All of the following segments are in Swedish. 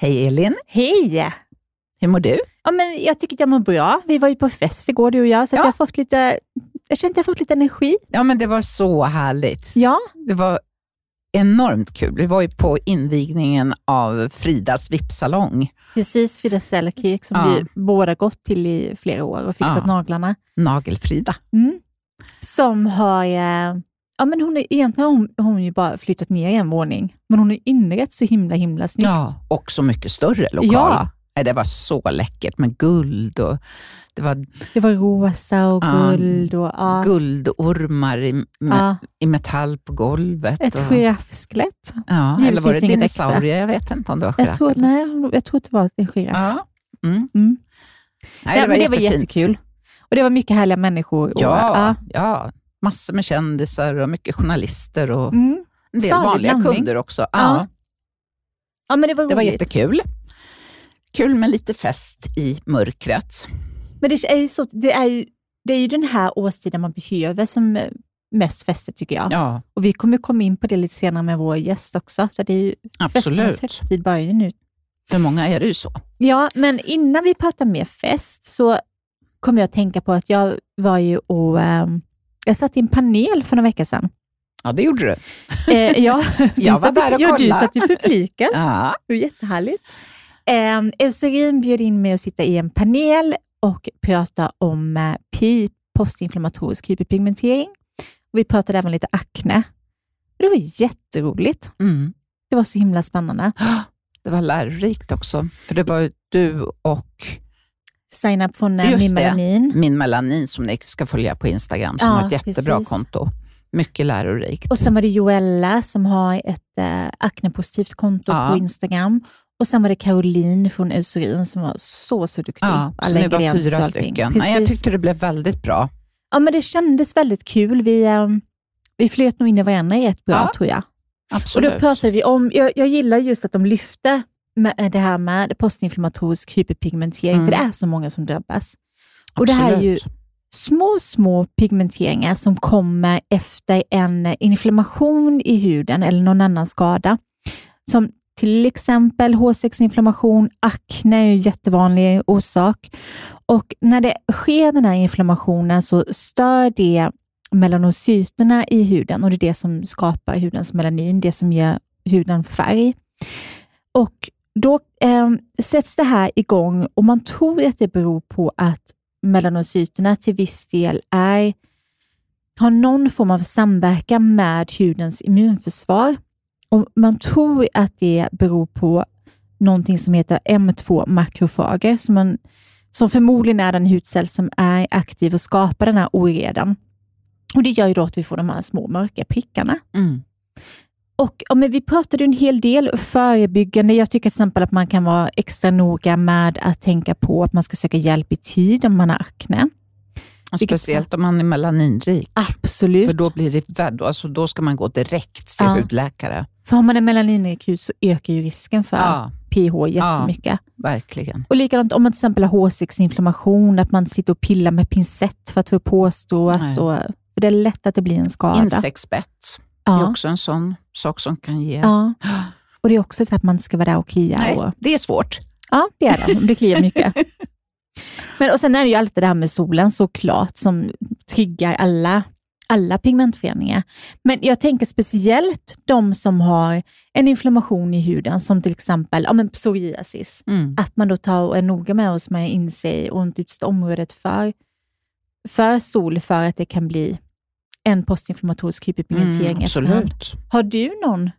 Hej Elin, Hej! hur mår du? Ja, men jag tycker att jag mår bra. Vi var ju på fest igår du och jag, så Ja. jag har fått lite, jag känner att jag har fått lite energi. Ja, men det var så härligt. Ja, Det var enormt kul. Vi var ju på invigningen av Fridas VIP-salong, precis Frida Sellkirk som Ja. vi båda gått till i flera år och fixat Ja. naglarna. Nagelfrida. Mm. Som har, eh, ja men hon är, egentligen har hon, hon ju bara flyttat ner en våning, men hon har inrett så himla himla snyggt. Och så mycket större lokal. Ja. Nej, Det var så läckert med guld och det var Det var rosa och Ja. guld och ja, guldormar i, med, ja, i metall på golvet. ett och, giraffskelett. ja, eller var det dinosaurier? Jag vet inte om det var Jag giraff. tror, nej, jag tror att det var en giraff. Ja. Mm. Mm. Nej, ja, men det var jättekul. Och det var mycket härliga människor. Och, Ja, ja, massor med kändisar och mycket journalister och Mm. en del Salig vanliga blandning. kunder också. Ja, Ja, ja, men det var Det var jättekul. Kul med lite fest i mörkret. Men det är ju, så, det är ju, det är ju den här årstiden man behöver som eh, mest fester tycker jag. Ja, Och vi kommer komma in på det lite senare med vår gäst också. Så det är ju festernas absolut. högtid börjar ju nu. För många är det ju så. Ja, men innan vi pratar mer fest så kommer jag att tänka på att jag var ju och ehm, jag satt i en panel för några veckor sedan. Ja, det gjorde du. Eh, ja, du Jag var där och ja, du kollade. satt i publiken. Ja. Det var jättehärligt. Eh, Eucerin bjöd in mig att sitta i en panel och prata om eh, PI, postinflammatorisk hyperpigmentering. Vi pratade även lite akne. Det var jätteroligt. Mm. Det var så himla spännande. Det var lärorikt också, för det var du och Sign up från Just Min det. Melanin. min melanin som ni ska följa på Instagram, som Ja, har ett jättebra precis. konto. Mycket lärorikt. Och sen var det Joella som har ett eh, aknepositivt konto Ja. på Instagram. Och sen var det Caroline från Eucerin som var så, så duktig. ja, så ni var och fyra stycken. Nej, jag Precis. tyckte det blev väldigt bra. Ja, men det kändes väldigt kul. Vi, eh, vi flöt nog in i varandra rätt bra, Ja, tror jag. Och Absolut. då pratade vi om, jag, jag gillar just att de lyfte det här med postinflammatorisk hyperpigmentering, Mm. för det är så många som drabbas. Och det här är ju små, små pigmenteringar som kommer efter en inflammation i huden eller någon annan skada. Som till exempel H6-inflammation, akne är ju en jättevanlig orsak. Och när det sker den här inflammationen så stör det melanocyterna i huden och det är det som skapar hudens melanin, det som ger huden färg. Och då eh, sätts det här igång och man tror att det beror på att melanocyterna till viss del är, har någon form av samverkan med hudens immunförsvar. Och man tror att det beror på någonting som heter M2-makrofager, som, man, som förmodligen är den hudcell som är aktiv och skapar den här oredan. Och Det gör ju då att vi får de här små mörka prickarna. Mm. Och ja, men Vi pratade en hel del förebyggande. Jag tycker till exempel att man kan vara extra noga med att tänka på att man ska söka hjälp i tid om man har akne. Och Speciellt om man är melaninrik. Absolut. För För, då blir det alltså då ska man gå direkt till Ja. hudläkare. har man en melaninrik hud så ökar ju risken för Ja, PH jättemycket. verkligen. Och likadant om man till exempel har H6-inflammation, att man sitter och pillar med pincett för att få upp hårstrået. För det är lätt att det blir en skada. Insektsbett är ja. också en sån sak som kan ge... ja. Och det är också så att man ska vara där och klia. Nej, Och, det är svårt. Ja, det är det. Det kliar mycket. Men, och sen är det ju alltid det här med solen såklart som triggar alla, alla pigmentföreningar. Men jag tänker speciellt de som har en inflammation i huden som till exempel ja, men psoriasis. Mm. Att man då tar och är noga med att smörja in sig och inte utsätta området för, för sol för att det kan bli en postinflammatorisk hyperpigmentering Mm, absolut. Har du någon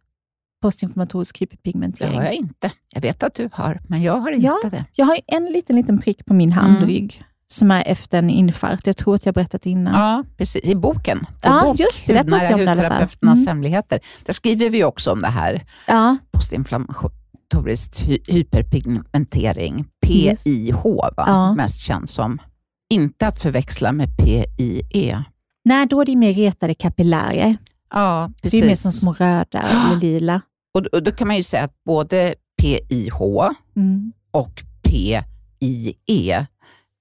postinflammatorisk Det hyperpigmentering? har jag inte. Jag vet att du har, men jag har inte Ja. det. Jag har en liten, liten prick på min handrygg som är efter en infarkt. Jag tror att jag berättat innan. Ja, precis. I boken. På Ja, bok, just det. Där pratar jag om det i hudterapeuternas Mm. hemligheter. Där skriver vi också om det här. Ja, Postinflammatorisk hy- hyperpigmentering, PIH, va? Ja. mest känd som. Inte att förväxla med PIE. Nej, då är det mer retade kapillärer. Ja, Det precis. är mer som små röda eller lila. Och, och då kan man ju säga att både PIH Mm. och PIE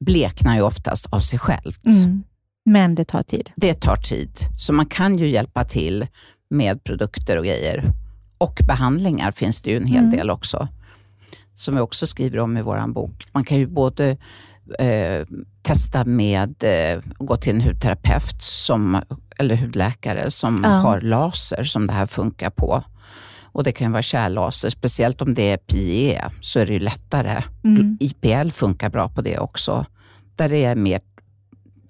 bleknar ju oftast av sig självt. Mm. Men det tar tid. Det tar tid, så man kan ju hjälpa till med produkter och grejer. Och behandlingar finns det ju en hel Mm. del också. som vi också skriver om i vår bok. Man kan ju både eh, testa med eh, gå till en hudterapeut som, eller hudläkare som Ja. har laser som det här funkar på. Och Det kan vara kärllaser, speciellt om det är PE så är det ju lättare. Mm. IPL funkar bra på det också. Där är jag mer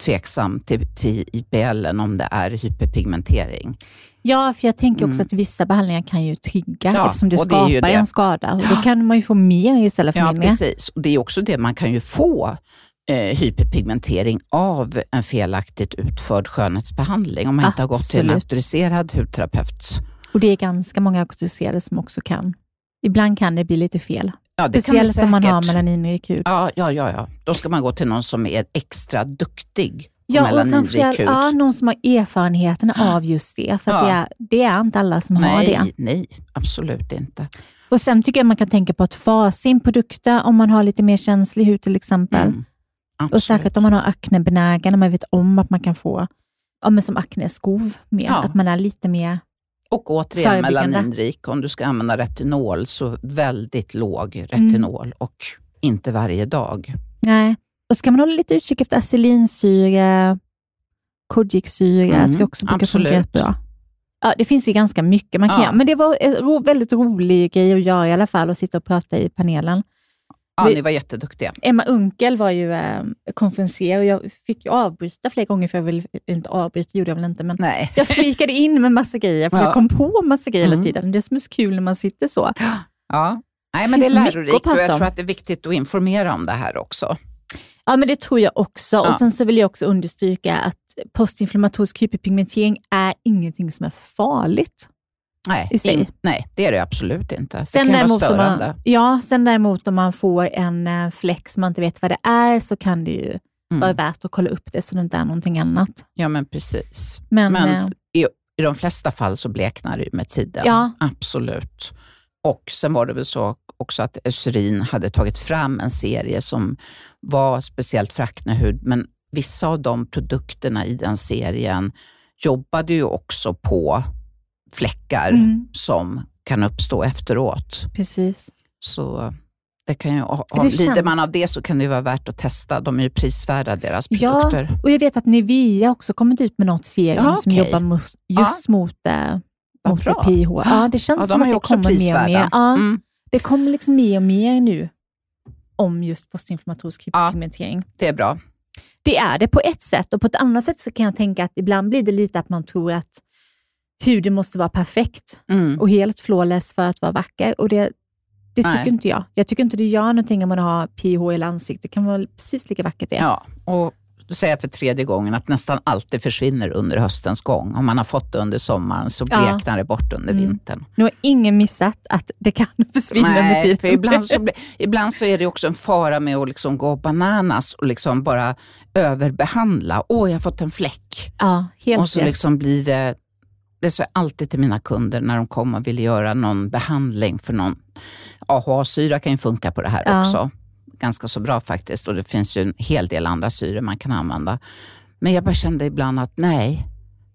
tveksam till, till IPL än om det är hyperpigmentering. Ja, för jag tänker också Mm. att vissa behandlingar kan ju trigga Ja, eftersom det skapar det. en skada. Och då kan man ju få mer istället för Ja, mindre. precis. Och det är också det, man kan ju få hyperpigmentering av en felaktigt utförd skönhetsbehandling om man inte har gått till en Absolut. auktoriserad hudterapeut. Och det är ganska många auktoriserade som också kan. Ibland kan det bli lite fel. Ja, Speciellt om man har melaninrik hud. Ja, ja, ja, ja. Då ska man gå till någon som är extra duktig Ja, och framförallt ja, någon som har erfarenheterna av just det. För Ja. det, är, det är inte alla som har nej, det. nej, absolut inte. Och Sen tycker jag man kan tänka på att fasa in produkter om man har lite mer känslig hud till exempel. Mm, Och absolut. säkert om man har aknebenägen och man vet om att man kan få ja, men som akneskov mer. Ja. Att man är lite mer... Och återigen melaninrik, om du ska använda retinol, så väldigt låg retinol Mm. och inte varje dag. Nej. Och ska man hålla lite utkik efter acelinsyra, kojiksyra, Mm, jag också brukar funka rätt bra. Ja, det finns ju ganska mycket man kan Ja. göra, men det var en väldigt rolig grej att göra i alla fall, att sitta och prata i panelen. Ja, ni var jätteduktiga. Emma Unkel var ju eh, konferencier och jag fick ju avbryta flera gånger, för jag vill inte avbryta, gjorde jag väl inte, men Nej. jag flikade in med massa grejer, för Ja. jag kom på massa grejer hela Mm. tiden. Det är som är så kul när man sitter så. Ja. Nej, Det men det är mycket att lärorikt och jag tror att det är viktigt att informera om det här också. Ja, men det tror jag också. Ja. Och Sen så vill jag också understryka att postinflammatorisk hyperpigmentering är ingenting som är farligt. Nej, I sig. in, nej det är det absolut inte. Sen det kan vara däremot, om störande. man, ja, sen däremot om man får en eh, som man inte vet vad det är så kan det ju vara Mm. värt att kolla upp det så det inte är någonting annat. Ja, men precis. Men, Men eh, i, i de flesta fall så bleknar det med tiden. Ja. Absolut. Och sen var det väl så också att Eucerin hade tagit fram en serie som var speciellt för aknehud, men vissa av de produkterna i den serien jobbade ju också på fläckar Mm. som kan uppstå efteråt. precis. Så det kan ju, ha, Det lider känns- man av det så kan det vara värt att testa. De är ju prisvärda, deras Ja, produkter. och jag vet att Nivea också kommit ut med något serum Ja, som jobbar mot, just mot, eh, Vad mot bra. PH. Ja, det känns Ja, som de att det kommer mer och mer. Ja, Mm, Det kommer liksom mer och mer nu om just postinflammatorisk hyperpigmentering. det är bra. Det är det på ett sätt och på ett annat sätt så kan jag tänka att ibland blir det lite att man tror att huden måste vara perfekt Mm. och helt flawless för att vara vacker. Och det, det tycker Nej. inte jag. Jag tycker inte det gör någonting om man har PH i ansiktet. Det kan vara precis lika vackert det. Ja, och då säger för tredje gången att nästan alltid försvinner under höstens gång. Om man har fått det under sommaren så Ja. bleknar det bort under Mm. vintern. Nu har ingen missat att det kan försvinna med Nej, tiden. för ibland så, ibland så är det också en fara med att liksom gå bananas och liksom bara överbehandla. Åh, jag har fått en fläck. ja, helt och så rätt. liksom blir det, det sa jag alltid till mina kunder när de kommer och vill göra någon behandling för någon. AHA-syra kan ju funka på det här Ja. också. Ganska så bra faktiskt och det finns ju en hel del andra syror man kan använda. Men jag bara kände ibland att nej,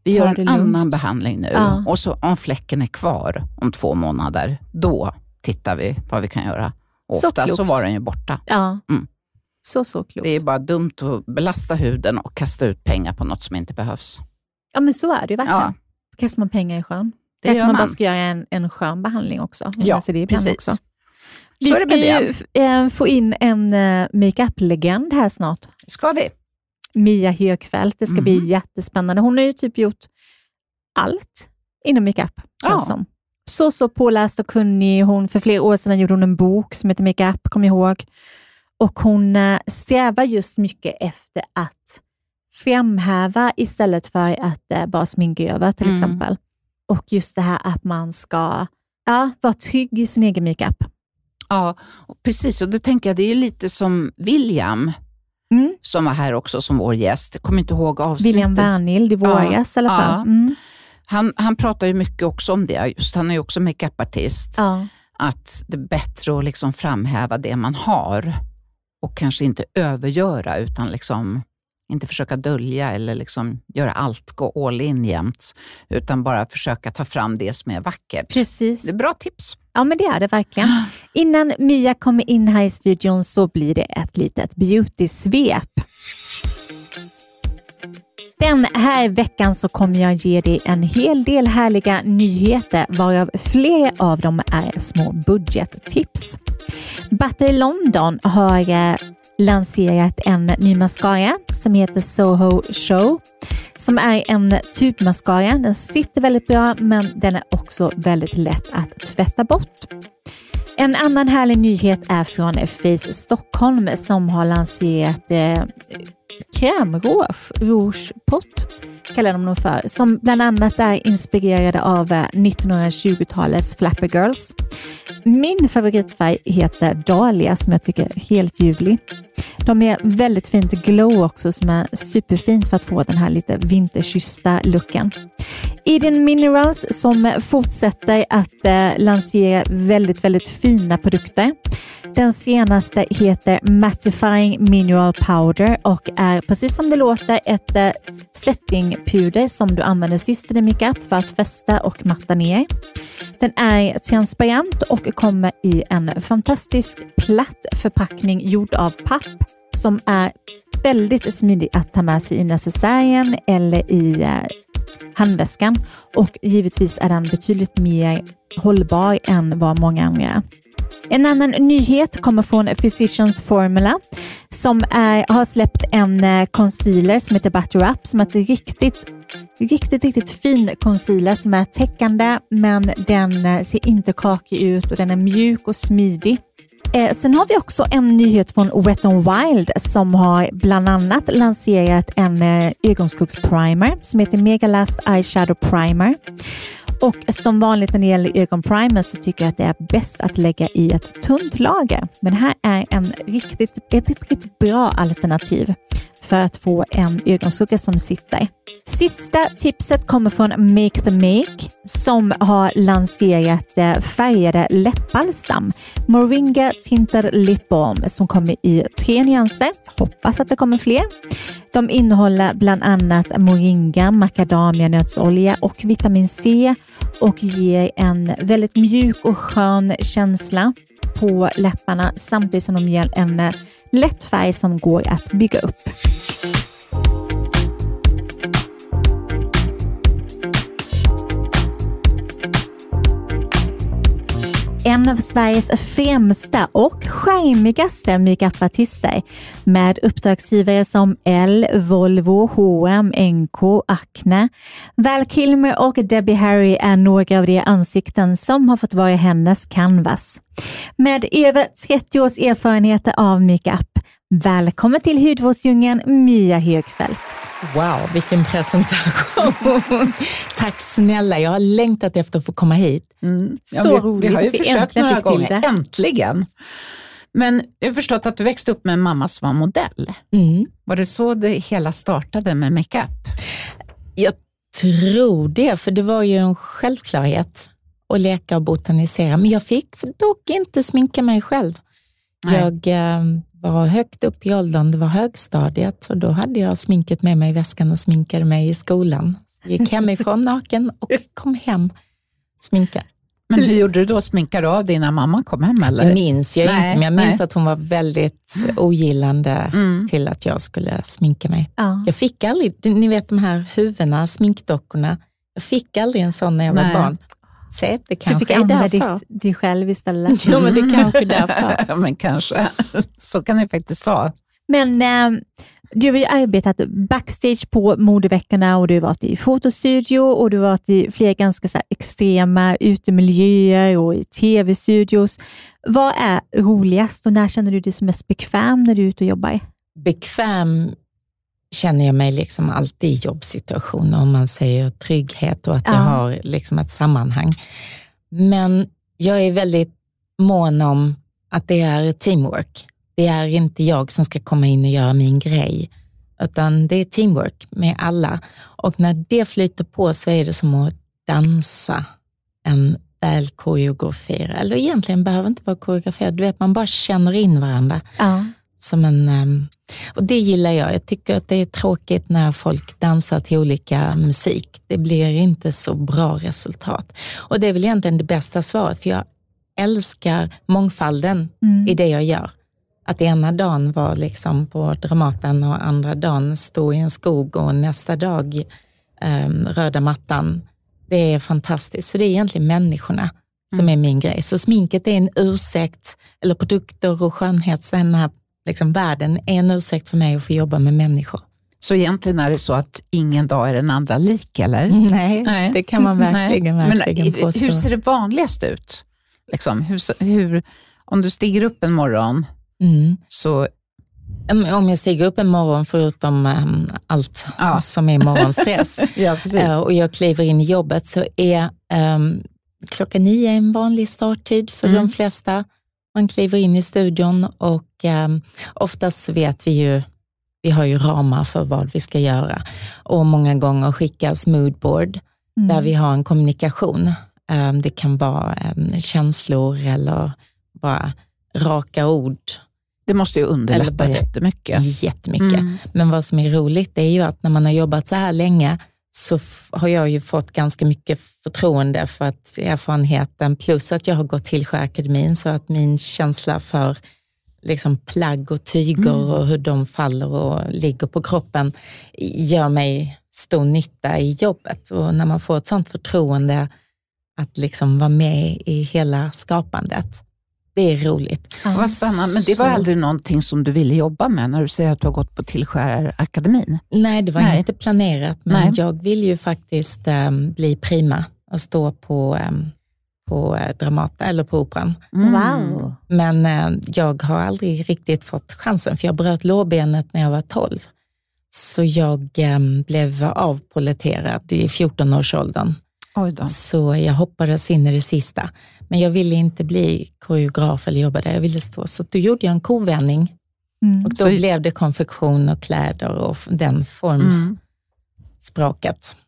vi gör en lugnt. annan behandling nu. Ja. Och så om fläcken är kvar om två månader, då tittar vi vad vi kan göra. Och Så Ofta så klokt. var den ju borta. Ja, Mm. så så klokt. Det är bara dumt att belasta huden och kasta ut pengar på något som inte behövs. Ja, men så är det ju verkligen. Ja. Kastar man pengar i sjön. Det Kanske gör man bara man. ska göra en, en skön behandling också. Ja, precis. Också. Så Vi det ska ju eh, få in en eh, makeup-legend här snart. Ska vi? Mia Högfeldt. Det ska bli Mhm. jättespännande. Hon har ju typ gjort allt inom makeup, känns Ja. som. Så, så påläst och kunnig. Hon, för flera år sedan gjorde hon en bok som heter Makeup, kom ihåg. Och hon eh, strävar just mycket efter att framhäva istället för att eh, bara sminka över till Mm. exempel. Och just det här att man ska ja, vara trygg i sin egen makeup. Ja, och precis. Och då tänker jag, det är lite som William, Mm. som var här också som vår gäst. Jag kommer inte ihåg avsnittet. William Wernild i våras i alla fall. ja. Mm. Han, han pratar ju mycket också om det. Just, han är ju också makeupartist. Ja. Att det är bättre att liksom framhäva det man har och kanske inte övergöra, utan liksom inte försöka dölja eller liksom göra allt, gå all in jämt, utan bara försöka ta fram det som är vackert. Precis. Det är bra tips. Ja, men det är det verkligen. Innan Mia kommer in här i studion så blir det ett litet beauty-svep. Den här veckan så kommer jag ge dig en hel del härliga nyheter varav flera av dem är små budgettips. Butter London har eh, lanserat en ny mascara som heter Soho Show som är en tubmascara. Den sitter väldigt bra men den är också väldigt lätt att tvätta bort. En annan härlig nyhet är från Face Stockholm som har lanserat eh, krämrouge, rouge pot kallar de dem för, som bland annat är inspirerade av eh, 1920-talets Flapper Girls. Min favoritfärg heter Dahlia som jag tycker är helt ljuvlig. De är väldigt fint glow också som är superfint för att få den här lite vinterkyssta looken. Eden Minerals som fortsätter att eh, lansera väldigt, väldigt fina produkter. Den senaste heter Mattifying Mineral Powder och är precis som det låter ett eh, settingpuder som du använder sist i din makeup för att fästa och matta ner. Den är transparent och kommer i en fantastisk platt förpackning gjord av papp som är väldigt smidig att ta med sig i necessären eller i eh, handväskan och givetvis är den betydligt mer hållbar än vad många andra är. En annan nyhet kommer från Physicians Formula som är, har släppt en eh, concealer som heter Butter Up som är ett riktigt, riktigt, riktigt fin concealer som är täckande men den eh, ser inte kakig ut och den är mjuk och smidig. Eh, sen har vi också en nyhet från Wet n Wild som har bland annat lanserat en eh, ögonskuggsprimer som heter Megalast Eyeshadow Primer. Och som vanligt när det gäller ögonprimer så tycker jag att det är bäst att lägga i ett tunt lager. Men det här är en riktigt, ett riktigt bra alternativ för att få en ögonskugga som sitter. Sista tipset kommer från Make the Make som har lanserat eh, färgade läppbalsam. Moringa Tinted Lip Balm som kommer i tre nyanser. Hoppas att det kommer fler. De innehåller bland annat moringa, macadamianötsolja och vitamin C och ger en väldigt mjuk och skön känsla på läpparna samtidigt som de ger en lätt färg som går att bygga upp. En av Sveriges främsta och charmigaste makeupartister med uppdragsgivare som L, Volvo, H&M, NK, Acne. Val Kilmer och Debbie Harry är några av de ansikten som har fått vara hennes canvas. Med över 30 års erfarenheter av makeup Välkommen till hudvårdsdjungeln Mia Högfeldt. Wow, vilken presentation. Tack snälla, jag har längtat efter att få komma hit. Mm. Ja, Så vi, roligt vi har ju att vi försökt några gånger, det. äntligen. Men jag har förstått att du växte upp med en mamma som var modell. Mm. Var det så det hela startade med makeup? Jag tror det, för det var ju en självklarhet att leka och botanisera. Men jag fick dock inte sminka mig själv. Nej. Jag eh, var högt upp i åldern, det var högstadiet och då hade jag sminket med mig i väskan och sminkade mig i skolan. Så gick hemifrån naken och kom hem sminkad. Men hur gjorde du då? Sminkade du av dig när mamma kom hem? Eller? Det minns jag nej, inte, men jag minns nej. att hon var väldigt ogillande mm. till att jag skulle sminka mig. Ja. Jag fick aldrig, ni vet de här huvudena, sminkdockorna, jag fick aldrig en sån när jag var barn. Det kanske du fick använda ditt, dig själv istället. ja, men det kanske är därför. men kanske. Så kan det faktiskt vara. Men eh, du har ju arbetat backstage på modeveckorna och du har varit i fotostudio och du har varit i flera ganska så extrema utemiljöer och i tv-studios. Vad är roligast och när känner du dig som mest bekväm när du är ute och jobbar? Bekväm känner jag mig liksom alltid i jobbsituationer, om man säger trygghet och att ja. jag har liksom ett sammanhang. Men jag är väldigt mån om att det är teamwork. Det är inte jag som ska komma in och göra min grej, utan det är teamwork med alla. Och när det flyter på så är det som att dansa en väl koreograferad, eller egentligen behöver inte vara koreograferad, du vet man bara känner in varandra. Ja. Som en ehm, och det gillar jag. Jag tycker att det är tråkigt när folk dansar till olika musik. Det blir inte så bra resultat. Och det är väl egentligen det bästa svaret, för jag älskar mångfalden mm. i det jag gör. Att ena dagen var liksom på Dramaten och andra dagen stå i en skog och nästa dag um, röda mattan. Det är fantastiskt. Så det är egentligen människorna som mm. är min grej. Så sminket är en ursäkt, eller produkter och skönhets, den här liksom, världen är en ursäkt för mig att få jobba med människor. Så egentligen är det så att ingen dag är den andra lik, eller? Nej, Nej. det kan man verkligen, verkligen Men, påstå. Hur ser det vanligast ut? Liksom, hur, hur, om du stiger upp en morgon, mm. så om jag stiger upp en morgon, förutom um, allt ja. som är morgonstress, ja, uh, och jag kliver in i jobbet, så är um, klockan nio en vanlig starttid för mm. de flesta. Man kliver in i studion och um, oftast vet vi ju vi har ju ramar för vad vi ska göra och många gånger skickas moodboard mm. där vi har en kommunikation. Um, det kan vara um, känslor eller bara raka ord. Det måste ju underlätta jättemycket. Jättemycket. Mm. Men vad som är roligt är ju att när man har jobbat så här länge så har jag ju fått ganska mycket förtroende för att erfarenheten, plus att jag har gått till Sjöakademin, så att min känsla för liksom plagg och tyger mm. och hur de faller och ligger på kroppen gör mig stor nytta i jobbet. Och när man får ett sånt förtroende att liksom vara med i hela skapandet, det är roligt. Ja, vad spännande, men det var aldrig någonting som du ville jobba med när du säger att du har gått på Tillskärarakademin? Nej, det var Nej. inte planerat, men Nej. jag vill ju faktiskt um, bli prima och stå på um, på eh, Dramata eller på Operan. Mm. Wow. Men eh, jag har aldrig riktigt fått chansen, för jag bröt lårbenet när jag var 12. Så jag eh, blev avpoleterad i 14-årsåldern. Så jag hoppades in i det sista. Men jag ville inte bli koreograf eller jobba där, jag ville stå. Så då gjorde jag en kovändning. Mm. Och då så... blev det konfektion och kläder och den formspråket. Mm.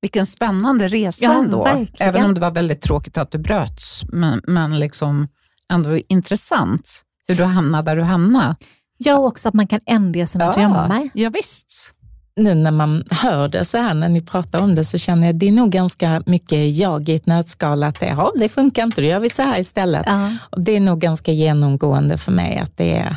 Vilken spännande resa ja, ändå, verkligen. även om det var väldigt tråkigt att du bröts, men, men liksom ändå intressant hur du hamnade där du hamnade. Ja, också att man kan ändra sina ja, drömmar. Ja, visst. Nu när man hör det så här, när ni pratar om det, så känner jag att det är nog ganska mycket jag i ett nötskal, att det, ja, det funkar inte, då gör vi så här istället. Ja. Och det är nog ganska genomgående för mig, att det är,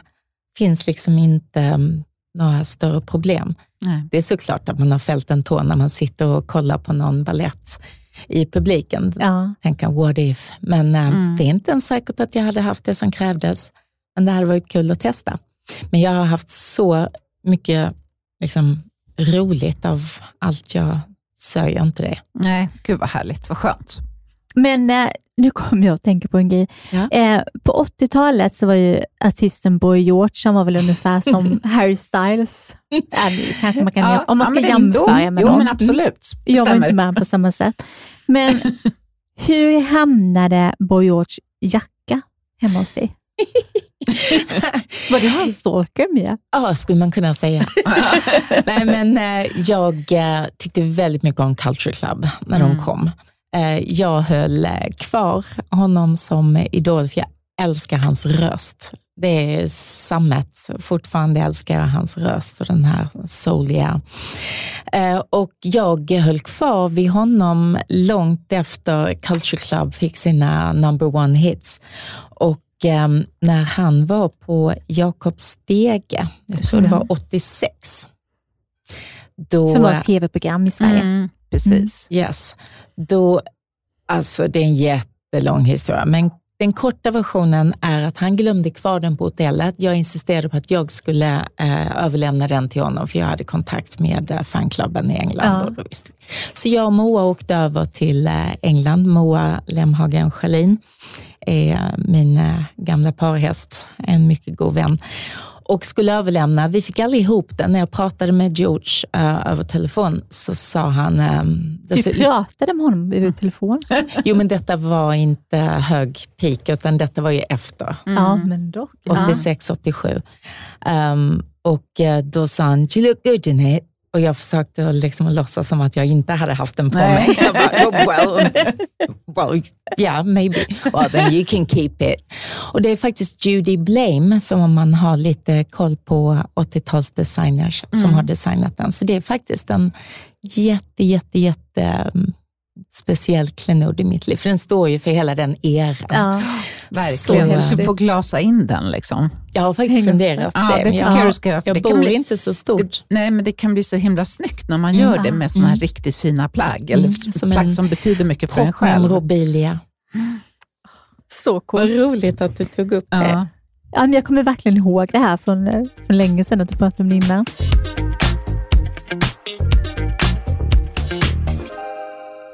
finns liksom inte mm, några större problem. Nej. Det är såklart att man har fällt en tå när man sitter och kollar på någon ballett i publiken. Ja. Tänka what if? Men äh, mm. det är inte ens säkert att jag hade haft det som krävdes. Men det hade varit kul att testa. Men jag har haft så mycket liksom, roligt av allt jag sörjer inte det. Nej, gud vad härligt, vad skönt. Men eh, nu kommer jag att tänka på en grej. Ja. Eh, på 80-talet så var ju artisten Boy George, han var väl ungefär som Harry Styles. Äh, kanske man kan, ja, om man ska ja, jämföra med jo, någon. men absolut. Jag Stämmer. var inte med på samma sätt. Men hur hamnade Boy George jacka hemma hos dig? Var det hans stalker med? Ja, skulle man kunna säga. Nej, men, eh, jag eh, tyckte väldigt mycket om Culture Club när mm. de kom. Eh, jag höll kvar honom som idol, för jag älskar hans röst. Det är sammet. Fortfarande älskar jag hans röst och den här souliga. Eh, och jag höll kvar vid honom långt efter Culture Club fick sina number one hits. Och när han var på Jakob Stege, jag tror det var 86. Då, Som var ett tv-program i Sverige. Mm, precis. Mm. Yes. Då, alltså det är en jättelång historia, men den korta versionen är att han glömde kvar den på hotellet. Jag insisterade på att jag skulle eh, överlämna den till honom, för jag hade kontakt med eh, fanklubben i England. Ja. Och då. Så jag och Moa åkte över till eh, England. Moa Lemhagen Schelin är min eh, gamla parhäst, en mycket god vän och skulle överlämna. Vi fick aldrig ihop det. När jag pratade med George uh, över telefon så sa han... Um, du pratade med honom över telefon? jo, men detta var inte hög peak, utan detta var ju efter. Mm. Ja, men dock. 86, 87. Um, och uh, då sa han, you look good in it. Och jag försökte liksom låtsas som att jag inte hade haft den på Nej. mig. Jag bara, oh, well, well, yeah, maybe. Well, then you can keep it. Och det är faktiskt Judy Blame, som om man har lite koll på 80-talsdesigners, mm. som har designat den. Så det är faktiskt en jätte, jätte, jätte mm, speciell klenod i mitt liv, för den står ju för hela den eran. Ja, verkligen. Så, du får glasa in den. Liksom. Jag har faktiskt funderat på ja, det. det jag, jag, du ska, jag det bor bli, inte så stort. Det, nej, men det kan bli så himla snyggt när man gör mm. det med såna här mm. riktigt fina plagg, eller mm. som plagg som betyder mycket för en själv. Memorabilia. Så coolt. Vad roligt att du tog upp det. Ja, men jag kommer verkligen ihåg det här från, eh, från länge sedan, att du pratade om det innan.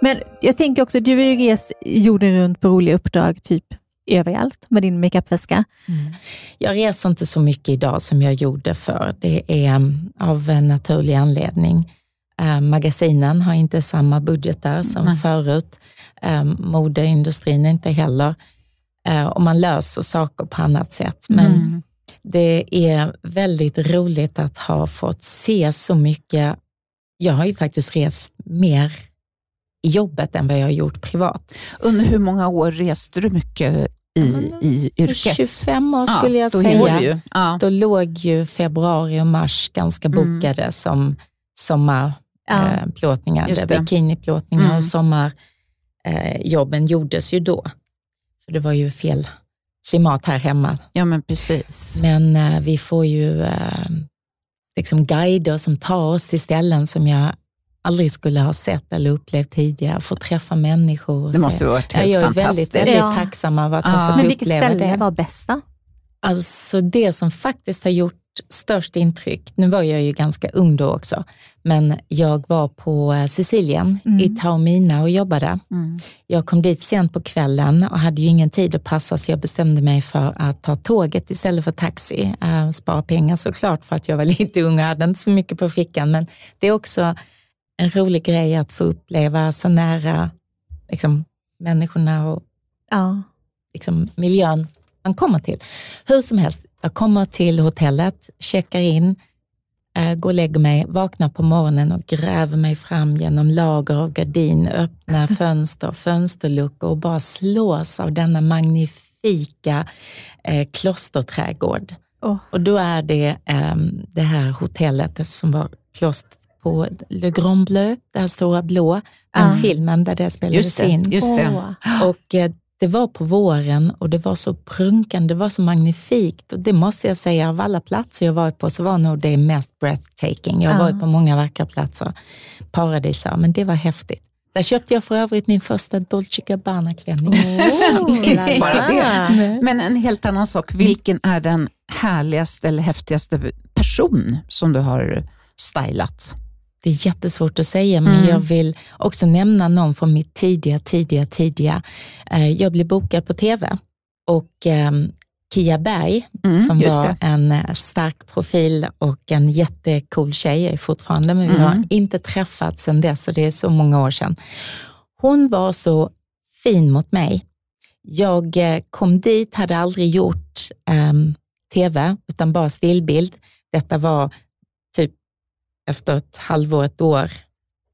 Men jag tänker också, du har ju rest jorden runt på roliga uppdrag, typ överallt med din makeupväska. Mm. Jag reser inte så mycket idag som jag gjorde för Det är mm, av en naturlig anledning. Eh, magasinen har inte samma budgetar som Nej. förut. Eh, modeindustrin inte heller. Eh, och man löser saker på annat sätt. Men mm. det är väldigt roligt att ha fått se så mycket. Jag har ju faktiskt rest mer i jobbet än vad jag har gjort privat. Under hur många år reste du mycket i, i yrket? 25 år skulle ja, jag säga. Ja. Då låg ju februari och mars ganska bokade mm. som sommarplåtningar, ja. eh, bikiniplåtningar mm. och sommarjobben eh, gjordes ju då. För det var ju fel klimat här hemma. Ja, men precis. Men eh, vi får ju eh, liksom guider som tar oss till ställen som jag aldrig skulle ha sett eller upplevt tidigare. Få träffa människor. det måste ha varit helt jag fantastiskt. Jag är väldigt, väldigt ja. tacksam över att ja. ha fått Men vilket ställe var bästa? Alltså det som faktiskt har gjort störst intryck, nu var jag ju ganska ung då också, men jag var på eh, Sicilien mm. i Taormina och jobbade. Mm. Jag kom dit sent på kvällen och hade ju ingen tid att passa så jag bestämde mig för att ta tåget istället för taxi. Uh, spara pengar såklart för att jag var lite ung och hade inte så mycket på fickan, men det är också en rolig grej att få uppleva så nära liksom, människorna och ja. liksom, miljön man kommer till. Hur som helst, jag kommer till hotellet, checkar in, äh, går och lägger mig, vaknar på morgonen och gräver mig fram genom lager av gardin, öppnar fönster, fönsterluckor och bara slås av denna magnifika eh, klosterträdgård. Oh. Och då är det eh, det här hotellet som var kloster på Le Grand Bleu, det här stora blå, den mm. filmen där det spelades just det, in. Just det. Och eh, det var på våren och det var så prunkande, det var så magnifikt. Och det måste jag säga, av alla platser jag varit på så var nog det mest breathtaking. Jag har varit på många vackra platser, paradisar, men det var häftigt. Där köpte jag för övrigt min första Dolce Gabbana-klänning. Oh, Bara det. Men en helt annan sak, vilken är den härligaste eller häftigaste person som du har stylat? Det är jättesvårt att säga, men mm. jag vill också nämna någon från mitt tidiga, tidiga, tidiga. Eh, jag blev bokad på TV och ehm, Kia Berg, mm, som var en eh, stark profil och en jättecool tjej, jag är fortfarande, men vi mm. har inte träffats sedan dess och det är så många år sedan. Hon var så fin mot mig. Jag eh, kom dit, hade aldrig gjort um, TV, utan bara stillbild. Detta var efter ett halvår, ett år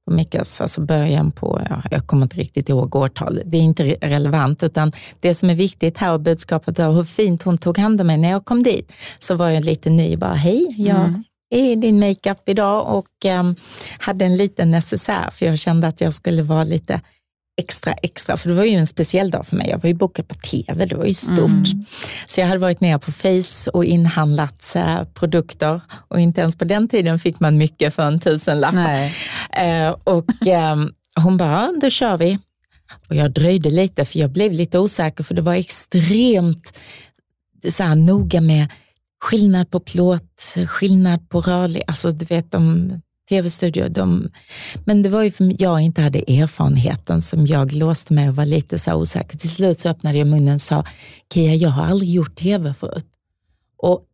på Mickas, alltså början på, ja, jag kommer inte riktigt ihåg årtal, det är inte relevant, utan det som är viktigt här och budskapet var hur fint hon tog hand om mig när jag kom dit. Så var jag lite ny, bara hej, jag mm. är i din makeup idag och um, hade en liten necessär för jag kände att jag skulle vara lite extra, extra, för det var ju en speciell dag för mig. Jag var ju bokad på TV, det var ju stort. Mm. Så jag hade varit ner på Face och inhandlat äh, produkter och inte ens på den tiden fick man mycket för en tusenlapp. Äh, och äh, hon bara, då kör vi. Och jag dröjde lite för jag blev lite osäker för det var extremt så här, noga med skillnad på plåt, skillnad på rörlig, alltså du vet de tv-studio. De, men det var ju för att jag inte hade erfarenheten som jag låste mig och var lite så osäker. Till slut så öppnade jag munnen och sa, Kia, jag har aldrig gjort tv förut. Och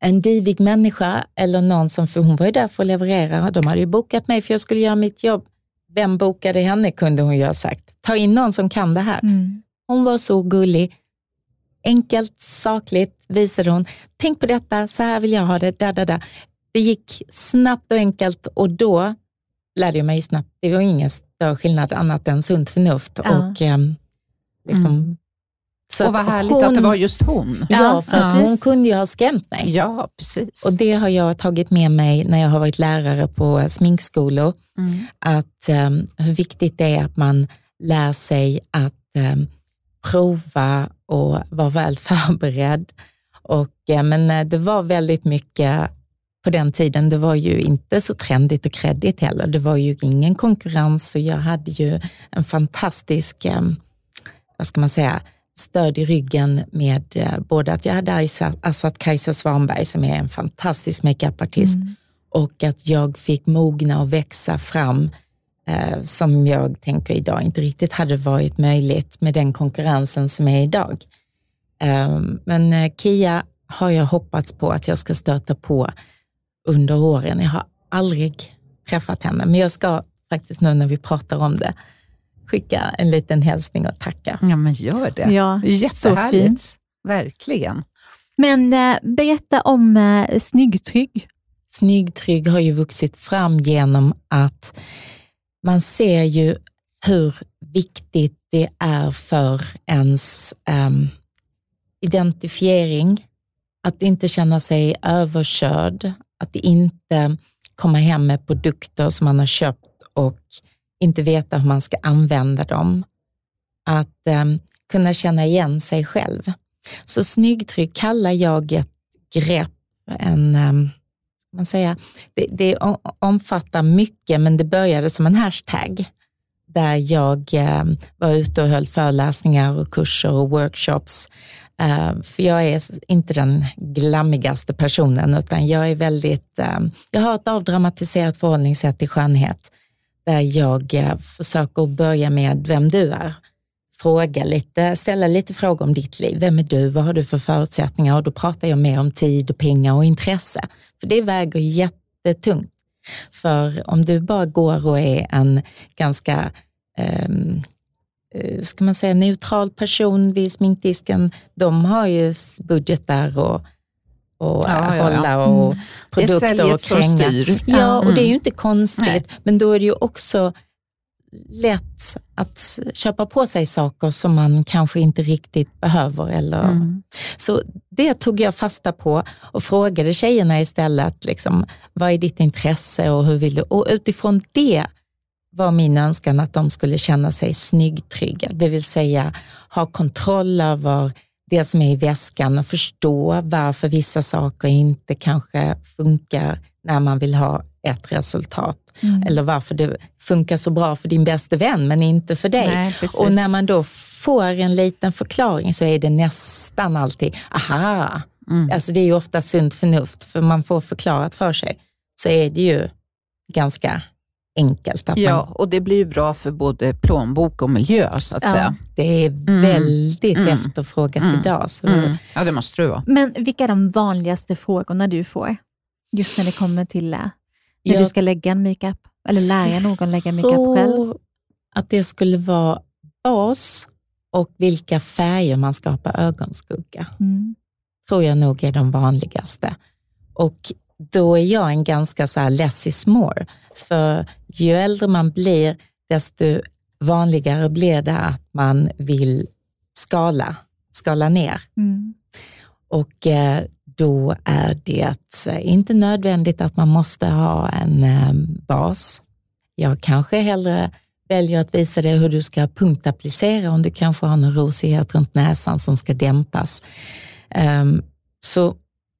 en divig människa eller någon som, för hon var ju där för att leverera, de hade ju bokat mig för jag skulle göra mitt jobb. Vem bokade henne kunde hon ju ha sagt. Ta in någon som kan det här. Mm. Hon var så gullig. Enkelt, sakligt visade hon. Tänk på detta, så här vill jag ha det. Da, da, da. Det gick snabbt och enkelt och då lärde jag mig snabbt. Det var ingen större skillnad annat än sunt förnuft ja. och eh, liksom, mm. Så och vad härligt hon, att det var just hon. Ja, för ja. hon kunde ju ha skrämt mig. Ja, precis. Och det har jag tagit med mig när jag har varit lärare på sminkskolor. Mm. Att um, hur viktigt det är att man lär sig att um, prova och vara väl förberedd. Och, uh, men uh, det var väldigt mycket på den tiden, det var ju inte så trendigt och kreddigt heller. Det var ju ingen konkurrens och jag hade ju en fantastisk, um, vad ska man säga, stöd i ryggen med eh, både att jag hade Assat Kajsa Svanberg som är en fantastisk makeupartist mm. och att jag fick mogna och växa fram eh, som jag tänker idag inte riktigt hade varit möjligt med den konkurrensen som är idag. Eh, men eh, Kia har jag hoppats på att jag ska stöta på under åren. Jag har aldrig träffat henne, men jag ska faktiskt nu när vi pratar om det skicka en liten hälsning och tacka. Ja, men gör det. Ja, jättehärligt. Verkligen. Men eh, berätta om eh, Snyggtrygg. Snyggtrygg har ju vuxit fram genom att man ser ju hur viktigt det är för ens eh, identifiering, att inte känna sig överkörd, att inte komma hem med produkter som man har köpt och inte veta hur man ska använda dem. Att eh, kunna känna igen sig själv. Så snyggtryck kallar jag ett grepp, en, eh, man säga, det, det omfattar mycket men det började som en hashtag där jag eh, var ute och höll föreläsningar och kurser och workshops. Eh, för jag är inte den glammigaste personen, utan jag är väldigt, eh, jag har ett avdramatiserat förhållningssätt till skönhet där jag eh, försöker börja med vem du är. Fråga lite, ställa lite frågor om ditt liv. Vem är du? Vad har du för förutsättningar? Och då pratar jag mer om tid, och pengar och intresse. För det väger jättetungt. För om du bara går och är en ganska um, ska man säga neutral person vid sminkdisken, de har ju budgetar och och ja, hålla ja, ja. och mm. produkter och kränga. Ja, och det är ju inte konstigt, Nej. men då är det ju också lätt att köpa på sig saker som man kanske inte riktigt behöver. Eller... Mm. Så det tog jag fasta på och frågade tjejerna istället, liksom, vad är ditt intresse och hur vill du? Och utifrån det var min önskan att de skulle känna sig snyggtrygga, det vill säga ha kontroll över det som är i väskan och förstå varför vissa saker inte kanske funkar när man vill ha ett resultat. Mm. Eller varför det funkar så bra för din bästa vän men inte för dig. Nej, och när man då får en liten förklaring så är det nästan alltid, aha, mm. alltså det är ju ofta sunt förnuft för man får förklarat för sig. Så är det ju ganska enkelt. ja, man... och det blir ju bra för både plånbok och miljö så att ja. säga. Det är mm. väldigt mm. efterfrågat mm. idag. Så... Mm. Ja, det måste det vara. Men vilka är de vanligaste frågorna du får? Just när det kommer till äh, när jag... du ska lägga en makeup eller lära någon lägga makeup själv? att det skulle vara bas och vilka färger man ska ha på ögonskugga. Mm. tror jag nog är de vanligaste. Och då är jag en ganska så här less is more. För ju äldre man blir, desto vanligare blir det att man vill skala, skala ner. Mm. Och eh, då är det inte nödvändigt att man måste ha en eh, bas. Jag kanske hellre väljer att visa dig hur du ska punktapplicera om du kanske har en rosighet runt näsan som ska dämpas. Um, så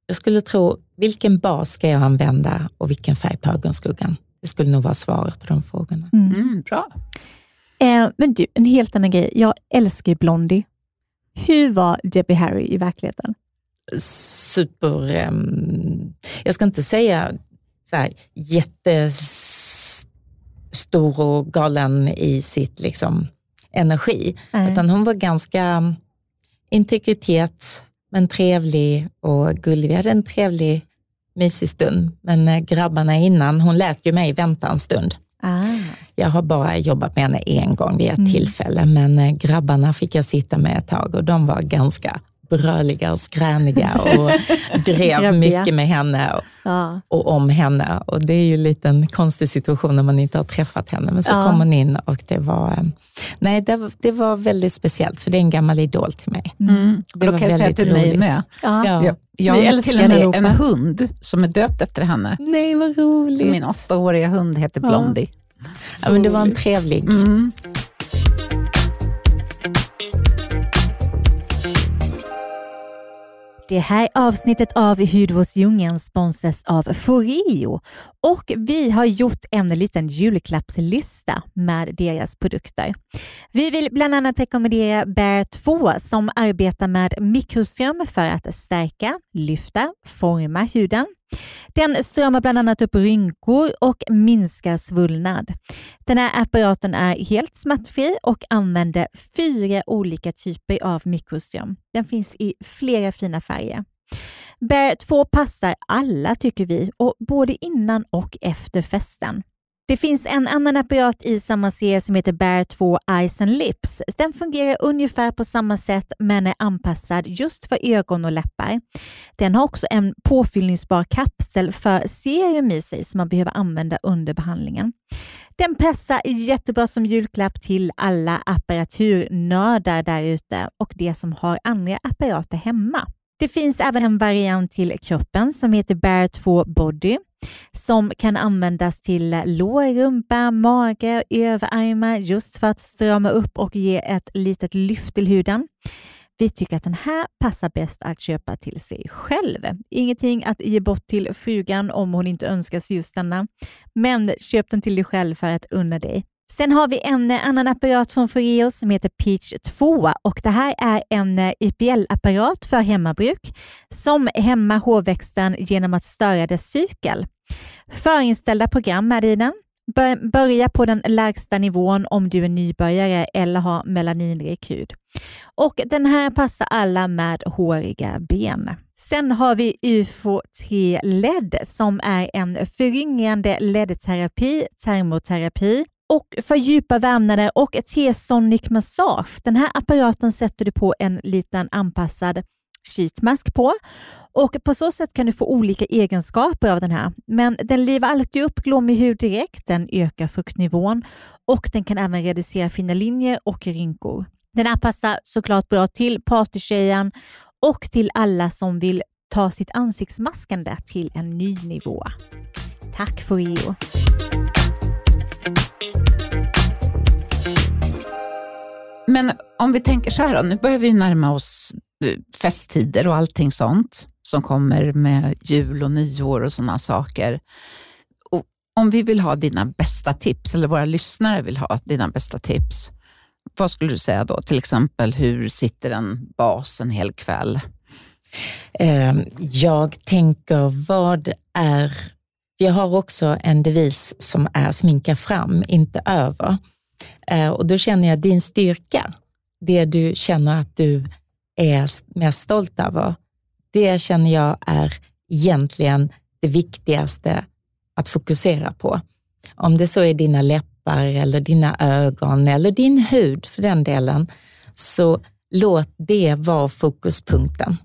jag skulle tro, vilken bas ska jag använda och vilken färg på ögonskuggan? Det skulle nog vara svaret på de frågorna. Mm. Mm, bra. Eh, men du, en helt annan grej. Jag älskar Blondie. Hur var Debbie Harry i verkligheten? Super... Um, jag ska inte säga så här, jättestor och galen i sitt liksom, energi, Nej. utan hon var ganska integritet, men trevlig och gullig. Vi hade en trevlig, mysig stund. Men eh, grabbarna innan, hon lät ju mig vänta en stund. Ah. Jag har bara jobbat med henne en gång vid ett mm. tillfälle, men eh, grabbarna fick jag sitta med ett tag och de var ganska bröliga och skräniga och drev mycket med henne och, ja. och, om henne. Och Det är ju lite en konstig situation när man inte har träffat henne. Men så ja. kom hon in och det var, eh, nej, det, det, var väldigt speciellt, för det är en gammal idol till mig. Mm. mm. Det Då kan jag säga till mig med. Ja. Jag, jag har till och med en hund som är döpt efter henne. Nej, vad roligt. Så min åttaåriga hund heter Blondie. Ja, men det var en trevlig. Mm. Det här avsnittet av Hudvårdsdjungeln sponsras av Foreo och vi har gjort en liten julklappslista med deras produkter. Vi vill bland annat rekommendera Bear 2 som arbetar med mikroström för att stärka, lyfta, forma huden. Den strömmar bland annat upp rynkor och minskar svullnad. Den här apparaten är helt smärtfri och använder fyra olika typer av mikroström. Den finns i flera fina färger. Bear 2 passar alla tycker vi, och både innan och efter festen. Det finns en annan apparat i samma serie som heter Bear 2 Eyes and Lips. Den fungerar ungefär på samma sätt men är anpassad just för ögon och läppar. Den har också en påfyllningsbar kapsel för serum i sig som man behöver använda under behandlingen. Den passar jättebra som julklapp till alla apparaturnördar där ute och de som har andra apparater hemma. Det finns även en variant till kroppen som heter Bear 2 Body som kan användas till lår, rumpa, mage, överarmar just för att strama upp och ge ett litet lyft till huden. Vi tycker att den här passar bäst att köpa till sig själv. Ingenting att ge bort till frugan om hon inte önskar just denna, men köp den till dig själv för att unna dig. Sen har vi en annan apparat från Foreo som heter Peach 2 och det här är en IPL-apparat för hemmabruk som hämmar hårväxten genom att störa dess cykel. Förinställda program är i den. Börja på den lägsta nivån om du är nybörjare eller har melaninrik hud. Och den här passar alla med håriga ben. Sen har vi UFO 3 LED som är en föryngrande LED-terapi, termoterapi och för djupa vävnader och T-sonic massage. Den här apparaten sätter du på en liten anpassad sheetmask på och på så sätt kan du få olika egenskaper av den här. Men den livar alltid upp glåmig hud direkt, den ökar fuktnivån och den kan även reducera fina linjer och rynkor. Den här passar såklart bra till partytjejen och till alla som vill ta sitt ansiktsmaskande till en ny nivå. Tack för Rio! Men om vi tänker så här då, nu börjar vi närma oss eh, festtider och allting sånt som kommer med jul och nyår och sådana saker. Och om vi vill ha dina bästa tips, eller våra lyssnare vill ha dina bästa tips, vad skulle du säga då? Till exempel, hur sitter en bas en hel kväll? Eh, jag tänker, vad är... Vi har också en devis som är sminka fram, inte över. Eh, och då känner jag din styrka, det du känner att du är mest stolt över, det känner jag är egentligen det viktigaste att fokusera på. Om det så är dina läppar eller dina ögon eller din hud för den delen, så låt det vara fokuspunkten.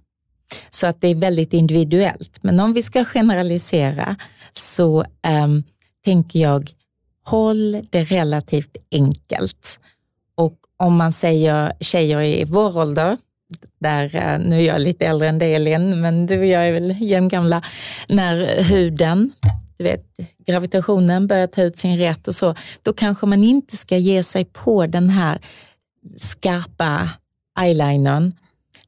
Så att det är väldigt individuellt. Men om vi ska generalisera så um, tänker jag håll det relativt enkelt. Och om man säger tjejer i vår ålder, där, eh, nu är jag lite äldre än dig Elin, men du och jag är väl jämngamla, när huden, du vet, gravitationen börjar ta ut sin rätt och så, då kanske man inte ska ge sig på den här skarpa eyelinern,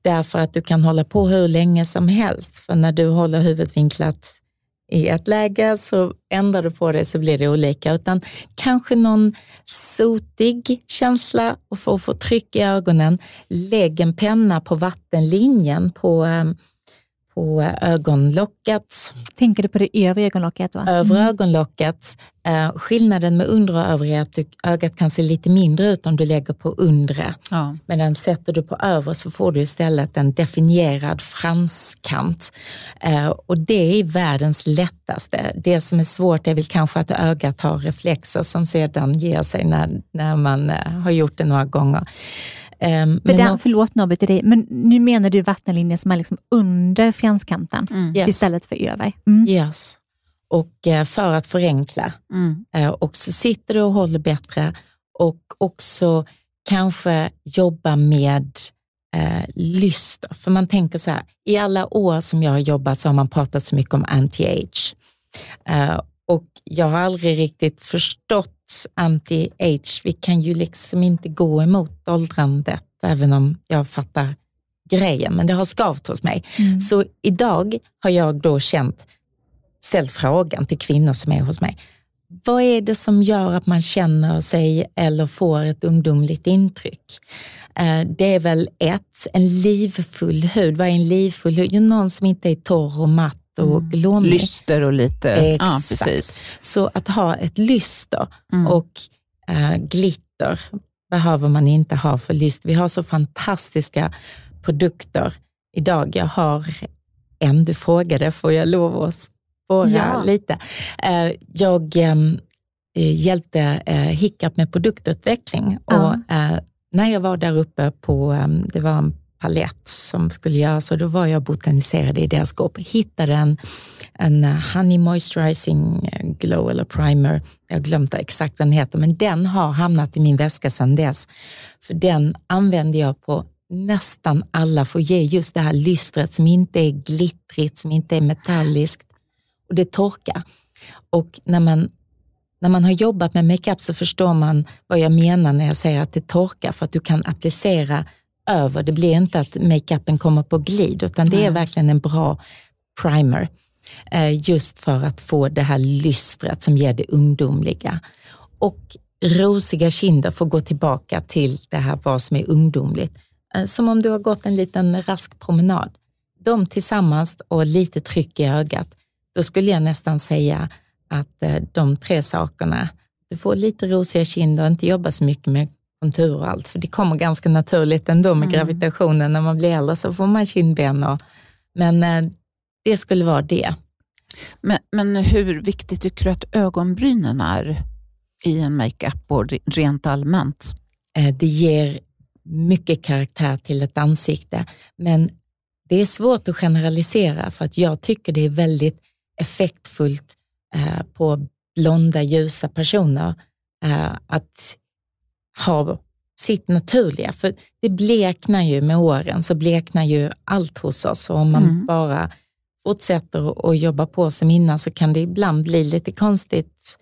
därför att du kan hålla på hur länge som helst. För när du håller huvudet vinklat i ett läge så ändrar du på det så blir det olika. Utan kanske någon sotig känsla och för att få tryck i ögonen, lägg en penna på vattenlinjen på ehm, på ögonlocket. Tänker du på det övre ögonlocket? Va? Övre mm. ögonlocket. Eh, skillnaden med undre och övre är att ögat kan se lite mindre ut om du lägger på undre. Ja. Men sätter du på övre så får du istället en definierad franskant. Eh, och det är världens lättaste. Det som är svårt är väl kanske att ögat har reflexer som sedan ger sig när, när man eh, har gjort det några gånger. Um, För den, förlåt Nobbe till dig, men nu menar du vattenlinjen som är liksom under fjänskanten mm. yes. istället för över? Mm. Yes. Och uh, för att förenkla. Mm. Uh, och så sitter du och håller bättre och också kanske jobba med uh, lyster. För man tänker så här, i alla år som jag har jobbat så har man pratat så mycket om anti-age. och jag har aldrig riktigt förstått anti-age. Vi kan ju liksom inte gå emot åldrandet, även om jag fattar grejen, men det har skavt hos mig. Mm. Så idag har jag då känt, ställt frågan till kvinnor som är hos mig. Vad är det som gör att man känner sig eller får ett ungdomligt intryck? Eh, det är väl ett, en livfull hud. Vad är en livfull hud? Någon som inte är torr och matt och mm. glåmig. Lyster och lite, Exakt. ja precis. Så att ha ett lyster mm. och äh, glitter behöver man inte ha för lyster. Vi har så fantastiska produkter idag. Jag har en, du frågade, får jag lov att spåra ja. lite? Äh, jag äh, hjälpte äh, Hiccup med produktutveckling och när jag var där uppe på, det var en palett som skulle göras och då var jag botaniserade i deras skåp. Hittade en, en eh, Honey Moisturizing eh, Glow eller Primer. Jag har glömt exakt vad den heter, men den har hamnat i min väska sedan dess. För den använder jag på nästan alla för att ge just det här lystret som inte är glittrigt, som inte är metalliskt och det torkar. Och när man när man har jobbat med makeup så förstår man vad jag menar när jag säger att det torkar för att du kan applicera över. Det blir inte att makeupen kommer på glid, utan det är verkligen en bra primer. Eh, just för att få det här lystret som ger det ungdomliga. Och rosiga kinder får gå tillbaka till det här vad som är ungdomligt. Eh, som om du har gått en liten rask promenad. De tillsammans och lite tryck i ögat. Då skulle jag nästan säga att eh, de tre sakerna, du får lite rosiga kinder och inte jobba så mycket med kontur och allt, för det kommer ganska naturligt ändå med mm. gravitationen. När man blir äldre så får man kindben. Och, men eh, det skulle vara det. Men, men hur viktigt tycker du att ögonbrynen är i en makeup och rent allmänt? Eh, det ger mycket karaktär till ett ansikte, men det är svårt att generalisera för att jag tycker det är väldigt effektfullt eh, på blonda, ljusa personer att ha sitt naturliga. För det bleknar ju med åren, så bleknar ju allt hos oss. Och om man mm. bara fortsätter att jobba på som innan så kan det ibland bli lite konstigt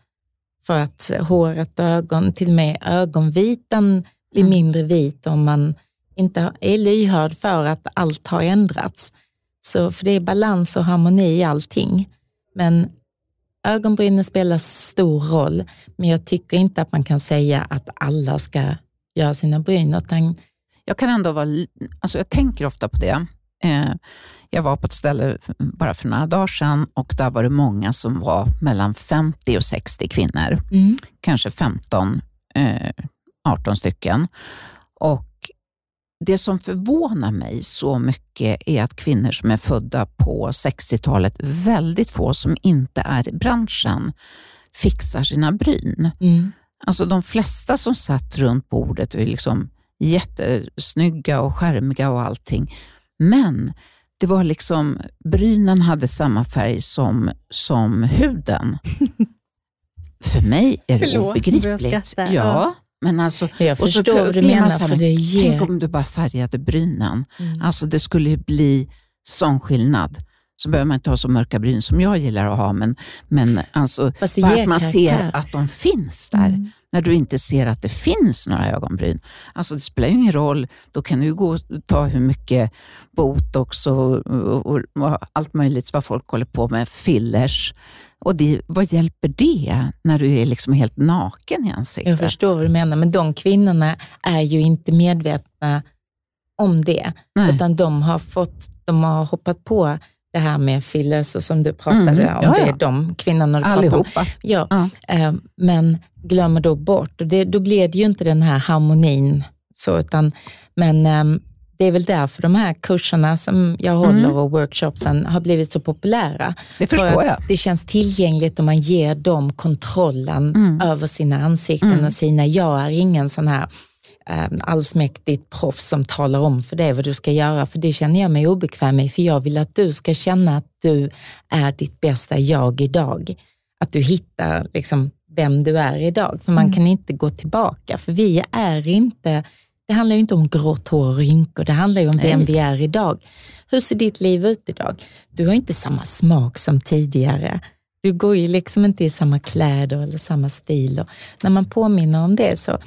för att håret och ögon, till och med ögonvitan blir mm. mindre vit om man inte är lyhörd för att allt har ändrats. Så för det är balans och harmoni i allting. Men ögonbrynen spelar stor roll, men jag tycker inte att man kan säga att alla ska göra sina bryn. Utan... Jag kan ändå vara, alltså jag tänker ofta på det. Eh, jag var på ett ställe bara för några dagar sedan och där var det många som var mellan 50 och 60 kvinnor. Mm. Kanske 15, 18 eh, stycken. Och det som förvånar mig så mycket är att kvinnor som är födda på 60-talet, väldigt få som inte är i branschen, fixar sina bryn. Mm. Alltså de flesta som satt runt bordet är liksom jättesnygga och skärmiga och allting. Men det var liksom, brynen hade samma färg som, som huden. För mig är det Förlåt, obegripligt. Ja, men alltså, jag förstår vad du menar. För det ger... Tänk om du bara färgade brynen. Mm. Alltså, det skulle bli sån skillnad. Så behöver man inte ha så mörka bryn som jag gillar att ha, men, men alltså, Fast bara att man karaktär. ser att de finns där. Mm. När du inte ser att det finns några ögonbryn. Alltså det spelar ju ingen roll, då kan du gå och ta hur mycket botox och, och, och, och allt möjligt vad folk håller på med, fillers. Och det, vad hjälper det när du är liksom helt naken i ansiktet? Jag förstår vad du menar, men de kvinnorna är ju inte medvetna om det, Nej. utan de har, fått, de har hoppat på det här med fillers och som du pratade mm, om, ja, det är de kvinnorna du Allihopa. pratar om. Ja, ja. Eh, men glömmer då bort, och det, då blir det ju inte den här harmonin. Så, utan, men eh, det är väl därför de här kurserna som jag håller mm. och workshopsen har blivit så populära. Det förstår jag. Det känns tillgängligt och man ger dem kontrollen mm. över sina ansikten mm. och sina, jag är ingen sån här eh, allsmäktigt proffs som talar om för dig vad du ska göra, för det känner jag mig obekväm med, för jag vill att du ska känna att du är ditt bästa jag idag. Att du hittar liksom vem du är idag, för man mm. kan inte gå tillbaka, för vi är inte det handlar ju inte om grått hår och rynkor, det handlar ju om Nej. vem vi är idag. Hur ser ditt liv ut idag? Du har inte samma smak som tidigare. Du går ju liksom inte i samma kläder eller samma stil. Och när man påminner om det så,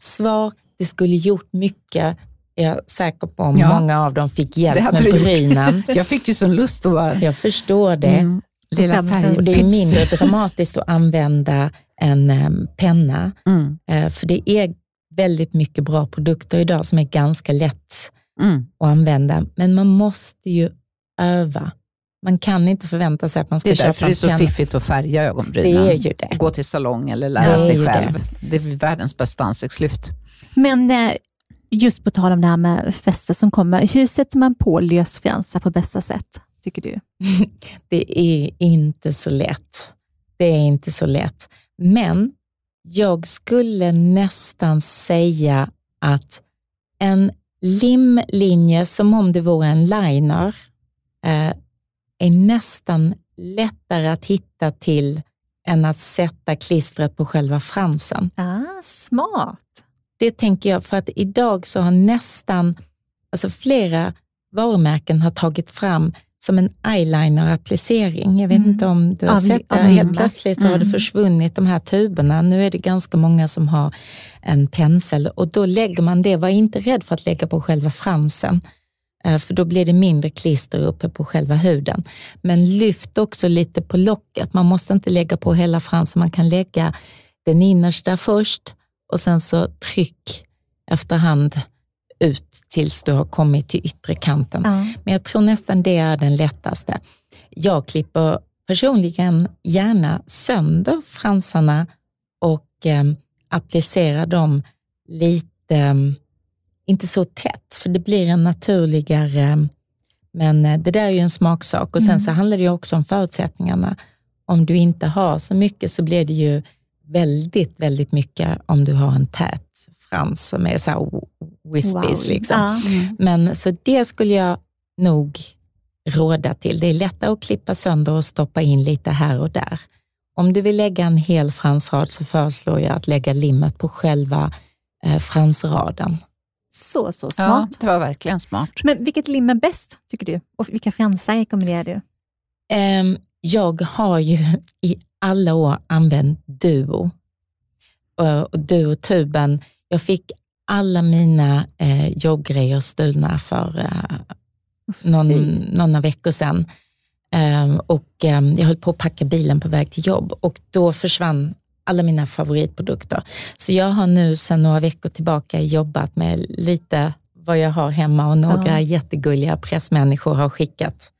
svar, det skulle gjort mycket. Jag är säker på om ja. många av dem fick hjälp med brynen. Jag fick ju sån lust att vara... Jag förstår det. Mm. Lilla och det är mindre dramatiskt att använda en um, penna. Mm. Uh, för det är väldigt mycket bra produkter idag som är ganska lätt mm. att använda. Men man måste ju öva. Man kan inte förvänta sig att man ska köpa. Det är därför det är så fiffigt att färga ögonbrynen. Det är ju det. Gå till salong eller lära sig själv. Det. det är världens bästa ansiktslyft. Men eh, just på tal om det här med fester som kommer, hur sätter man på lösfransar på bästa sätt, tycker du? det är inte så lätt. Det är inte så lätt. Men jag skulle nästan säga att en limlinje, som om det vore en liner, eh, är nästan lättare att hitta till än att sätta klistret på själva fransen. Ah, smart. Det tänker jag, för att idag så har nästan, alltså flera varumärken har tagit fram som en eyeliner-applicering. Jag vet mm. inte om du har av, sett det. Helt plötsligt så mm. har det mm. försvunnit de här tuberna. Nu är det ganska många som har en pensel och då lägger man det. Var inte rädd för att lägga på själva fransen, eh, för då blir det mindre klister uppe på själva huden. Men lyft också lite på locket. Man måste inte lägga på hela fransen. Man kan lägga den innersta först och sen så tryck efterhand ut tills du har kommit till yttre kanten. Ja. Men jag tror nästan det är den lättaste. Jag klipper personligen gärna sönder fransarna och eh, applicerar dem lite, eh, inte så tätt, för det blir en naturligare, men eh, det där är ju en smaksak. Och Sen mm. så handlar det också om förutsättningarna. Om du inte har så mycket så blir det ju väldigt, väldigt mycket om du har en tät frans som är så här wispies. Wow. Liksom. Ja. Mm. Men så det skulle jag nog råda till. Det är lättare att klippa sönder och stoppa in lite här och där. Om du vill lägga en hel fransrad så föreslår jag att lägga limmet på själva eh, fransraden. Så, så smart. Ja, det var verkligen smart. Men vilket lim är bäst, tycker du? Och vilka fransar rekommenderar du? Um, jag har ju i alla år använt Duo. Uh, och Duo-tuben jag fick alla mina eh, jobbgrejer stulna för eh, någon, några veckor sedan. Eh, och, eh, jag höll på att packa bilen på väg till jobb och då försvann alla mina favoritprodukter. Så jag har nu sedan några veckor tillbaka jobbat med lite vad jag har hemma och några ja. jättegulliga pressmänniskor har skickat,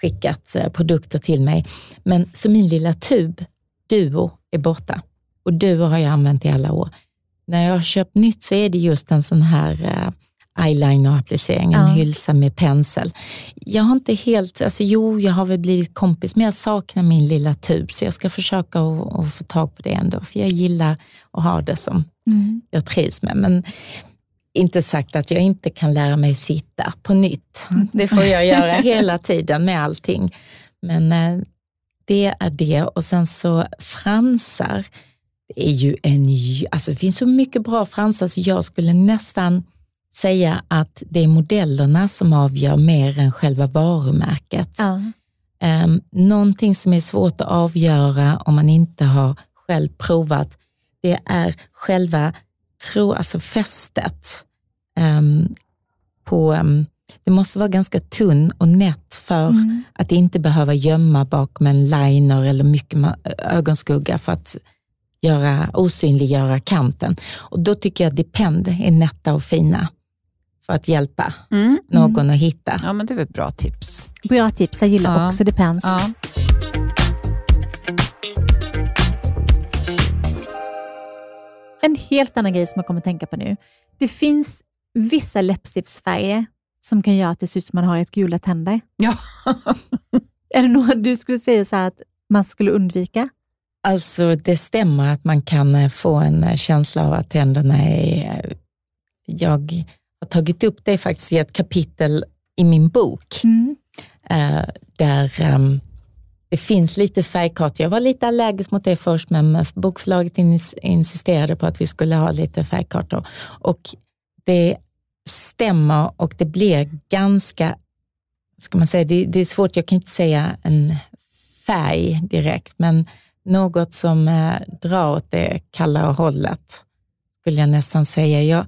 skickat eh, produkter till mig. Men så min lilla tub, Duo, är borta. Och Duo har jag använt i alla år när jag har köpt nytt så är det just en sån här uh, eyeliner-applicering, en hylsa med pensel. Jag har inte helt, alltså jo, jag har väl blivit kompis, men jag saknar min lilla tub, så jag ska försöka att få tag på det ändå, för jag gillar att ha det som mm. jag trivs med. Men inte sagt att jag inte kan lära mig sitta på nytt. Det får jag göra hela tiden med allting. Men uh, det är det och sen så fransar är ju en, alltså det finns så mycket bra fransar så jag skulle nästan säga att det är modellerna som avgör mer än själva varumärket. Ja. Um, någonting som är svårt att avgöra om man inte har själv provat, det är själva tro, alltså fästet. Um, på, um, det måste vara ganska tunn och nätt för mm. att inte behöva gömma bakom en liner eller mycket ögonskugga för att göra, osynliggöra kanten. Och då tycker jag att Depend är nätta och fina för att hjälpa mm. någon mm. att hitta. Ja, men det är väl bra tips. Bra tips, jag gillar ja. också Depends. Ja. En helt annan grej som jag kommer att tänka på nu. Det finns vissa läppstiftsfärger som kan göra att det ser ut som man har ett gula tänder. Ja. är det något du skulle säga så att man skulle undvika? Alltså det stämmer att man kan eh, få en eh, känsla av att tänderna är eh, jag har tagit upp det faktiskt i ett kapitel i min bok. Mm. Där um, det finns lite färgkartor. Jag var lite allergisk mot det först, men bokförlaget insisterade på att vi skulle ha lite färgkartor. Och det stämmer och det blir ganska, ska man säga, det, det är svårt, jag kan inte säga en färg direkt, men något som eh, drar åt det kallare hållet, skulle jag nästan säga. Jag,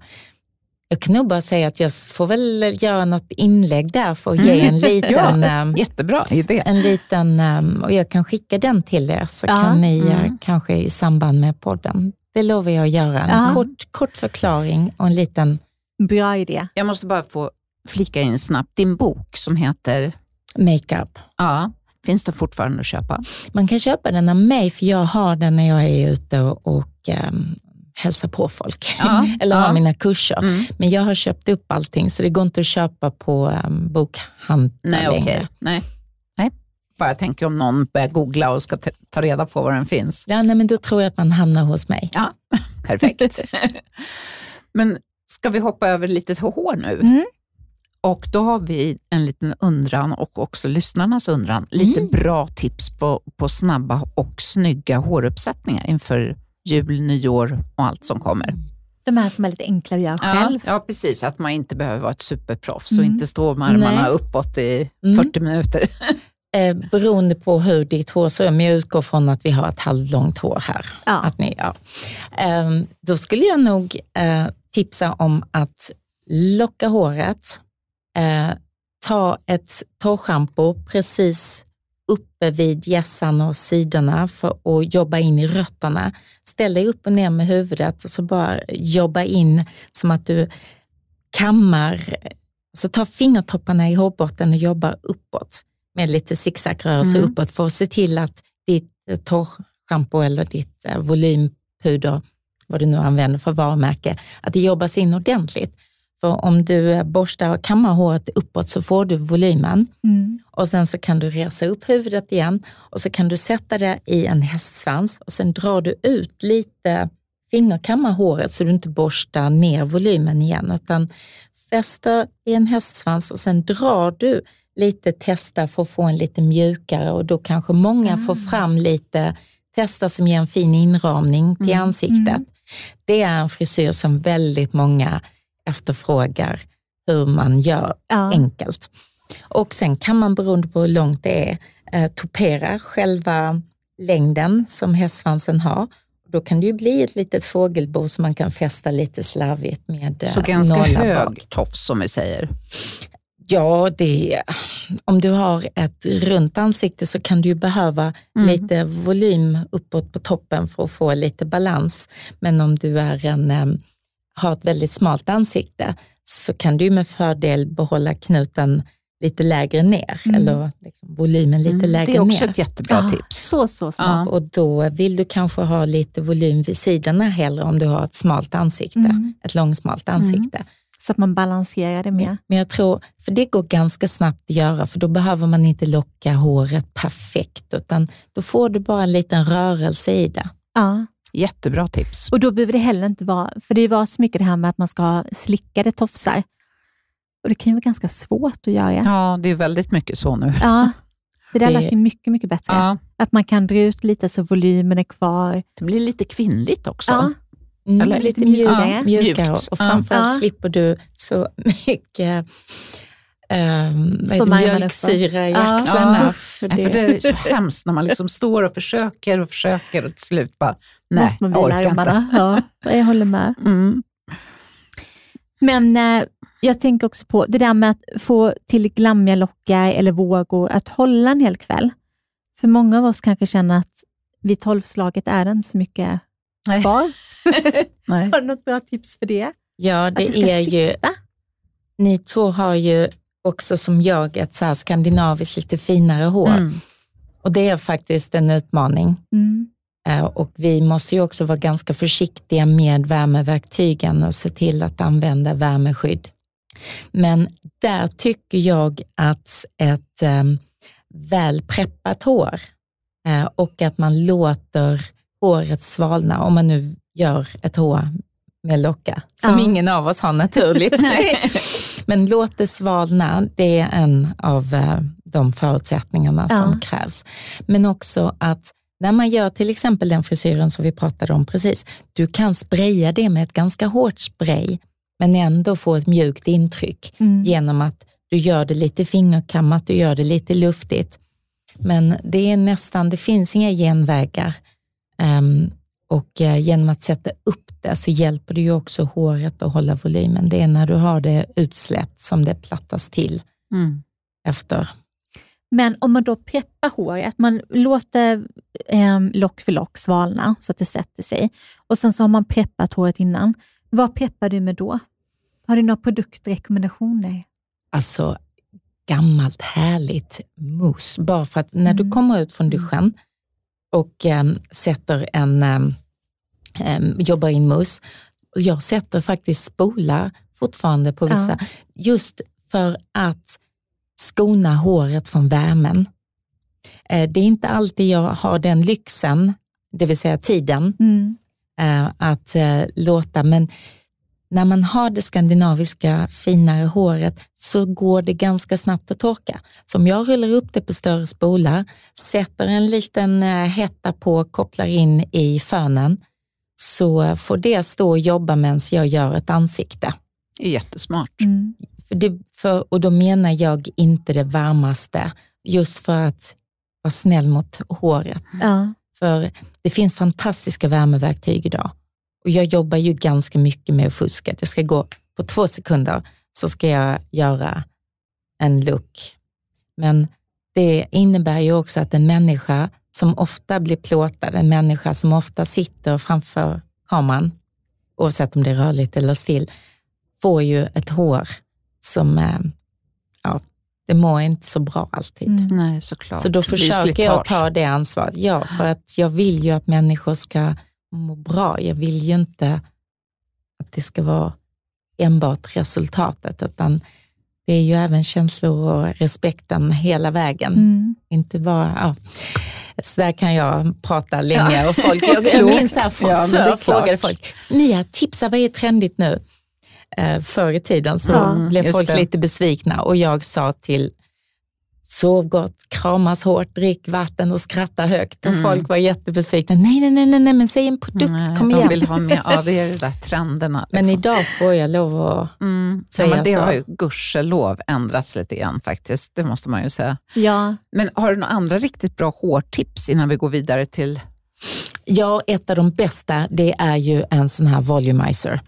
jag kan nog bara säga att jag får väl göra något inlägg där för att ge en liten... ja, ehm, jättebra idé. En liten, ehm, och jag kan skicka den till er, så ja. kan ni eh, mm. kanske i samband med podden. Det lovar jag att göra. En ja. kort, kort förklaring och en liten... Bra idé. Jag måste bara få flika in snabbt. Din bok som heter? Makeup. Ja, finns den fortfarande att köpa? Man kan köpa den av mig, för jag har den när jag är ute och, och um, hälsa på folk ja, eller ha mina kurser. Mm. Men jag har köpt upp allting så det går inte att köpa på um, bokhandel Nej, längre. Okay. Nej. nej, bara jag tänker om någon börjar googla och ska ta reda på var den finns. Ja, nej, men då tror jag att man hamnar hos mig. Ja, perfekt. men ska vi hoppa över lite hår nu? Mm. Och då har vi en liten undran och också lyssnarnas undran. Lite mm. bra tips på, på snabba och snygga håruppsättningar inför jul, nyår och allt som kommer. De här som är lite enkla att göra själv. Ja, precis. Att man inte behöver vara ett superproffs mm. och inte stå med armarna Nej. uppåt i mm. 40 minuter. Eh, beroende på hur ditt hår ser ut, men jag utgår från att vi har ett halvlångt hår här. Ja. Att ni, ja. Eh, då skulle jag nog eh, tipsa om att locka håret, eh, ta ett torrschampo precis uppe vid hjässan och sidorna för att jobba in i rötterna. Ställ dig upp och ner med huvudet och så bara jobba in som att du kammar, alltså ta fingertopparna i hårbotten och jobba uppåt med lite zigzagrörelse mm. uppåt för att se till att ditt eh, torrschampo eller ditt eh, volympuder, vad du nu använder för varumärke, att det jobbas in ordentligt. För om du borstar och kammar håret uppåt så får du volymen mm. och sen så kan du resa upp huvudet igen och så kan du sätta det i en hästsvans och sen drar du ut lite, fingerkammar håret så du inte borstar ner volymen igen utan fäster i en hästsvans och sen drar du lite testa för att få en lite mjukare och då kanske många mm. får fram lite testa som ger en fin inramning till mm. ansiktet. Mm. Det är en frisyr som väldigt många efterfrågar hur man gör ja. enkelt. Och sen kan man beroende på hur långt det är eh, topera själva längden som hästsvansen har. Då kan det ju bli ett litet fågelbo som man kan fästa lite slarvigt med Så eh, ganska hög tofs som vi säger? Ja, det, om du har ett runt ansikte så kan du ju behöva mm. lite volym uppåt på toppen för att få lite balans. Men om du är en eh, har ett väldigt smalt ansikte så kan du med fördel behålla knuten lite lägre ner, mm. eller liksom volymen lite mm. lägre ner. Det är också ner. ett jättebra ja, tips. Så, så smart. Ja. Och då vill du kanske ha lite volym vid sidorna hellre om du har ett smalt ansikte, mm. ett långsmalt ansikte. Mm. Så att man balanserar det mer. Men jag tror, för det går ganska snabbt att göra, för då behöver man inte locka håret perfekt, utan då får du bara en liten rörelse i det. Ja. Jättebra tips. Och då behöver det heller inte vara, för det var så mycket det här med att man ska ha slickade tofsar. Och det kan ju vara ganska svårt att göra. Ja, det är väldigt mycket så nu. Ja, det där lät ju mycket, mycket bättre. Ja. Att man kan dra ut lite så volymen är kvar. Det blir lite kvinnligt också. Ja. Mm, Eller lite mjukare. Ja, mjukare. Och framförallt ja. slipper du så mycket um, mjölksyra i axlarna. Ja, för, det. för det är så hemskt när man liksom står och försöker och försöker och till slut bara, nej, Måste man jag orkar inte. Ja, jag håller med. Mm. Men eh, jag tänker också på det där med att få till glammiga lockar eller vågor, att hålla en hel kväll. För många av oss kanske känner att vid tolvslaget är det inte så mycket kvar. Har du något bra tips för det? Ja, det, det är sitta? ju... Ni två har ju också som jag ett så här skandinaviskt lite finare hår. Mm. Och det är faktiskt en utmaning. Mm. Uh, och vi måste ju också vara ganska försiktiga med värmeverktygen och se till att använda värmeskydd. Men där tycker jag att ett um, väl preppat hår uh, och att man låter håret svalna, om man nu gör ett hår med locka, som ja. ingen av oss har naturligt. Men låt det svalna, det är en av eh, de förutsättningarna ja. som krävs. Men också att när man gör till exempel den frisyren som vi pratade om precis, du kan spraya det med ett ganska hårt spray, men ändå få ett mjukt intryck mm. genom att du gör det lite fingerkammat, du gör det lite luftigt. Men det är nästan, det finns inga genvägar. Um, och uh, genom att sätta upp det så hjälper ju också håret att hålla volymen. Det är när du har det utsläppt som det plattas till mm. efter. Men om man då preppar håret, man låter eh, lock för lock svalna så att det sätter sig och sen så har man preppat håret innan. Vad preppar du med då? Har du några produktrekommendationer? Alltså gammalt härligt mousse. Bara för att när mm. du kommer ut från duschen och äm, ehm, sätter en, äm, ehm, jobbar in mousse, och jag sätter faktiskt spolar fortfarande på vissa, ja. just för att skona håret från värmen. Eh, det är inte alltid jag har den lyxen, det vill säga tiden, mm. Eh, att eh, låta, men när man har det skandinaviska finare håret så går det ganska snabbt att torka. Så om jag rullar upp det på större spolar, sätter en liten hetta på, kopplar in i fönen, så får det stå och jobba medan jag gör ett ansikte. Det är jättesmart. Mm. För det, för, och då menar jag inte det varmaste, just för att vara snäll mot håret. Ja. För det finns fantastiska värmeverktyg idag. Och jag jobbar ju ganska mycket med att fuska. Det ska gå på två sekunder så ska jag göra en look. Men det innebär ju också att en människa som ofta blir plåtad, en människa som ofta sitter framför kameran, oavsett om det är rörligt eller still, får ju ett hår som, eh, ja, det mår inte så bra alltid. Mm. Nej, såklart. Så då försöker jag ta det ansvaret. Ja, för att jag vill ju att människor ska må bra. Jag vill ju inte att det ska vara enbart resultatet, utan det är ju även känslor och respekten hela vägen. Mm. Inte bara, ja. Så där kan jag prata länge ja. och folk, jag, jag minns här för, ja, för, frågade folk, Mia tipsa vad är trendigt nu? Eh, förr i tiden så mm, blev folk det. lite besvikna och jag sa till Sov gott, kramas hårt, drick vatten och skratta högt. Och mm. folk var jättebesvikna. Nej, nej, nej, nej, men säg en produkt, nej, kom igen. De vill ha med, det är de där trenderna. Liksom. Men idag får jag lov att mm. säga ja, men Det så. har ju gudskelov ändrats lite grann faktiskt, det måste man ju säga. Ja. Men har du några andra riktigt bra hårtips innan vi går vidare till? Ja, ett av de bästa det är ju en sån här volumizer.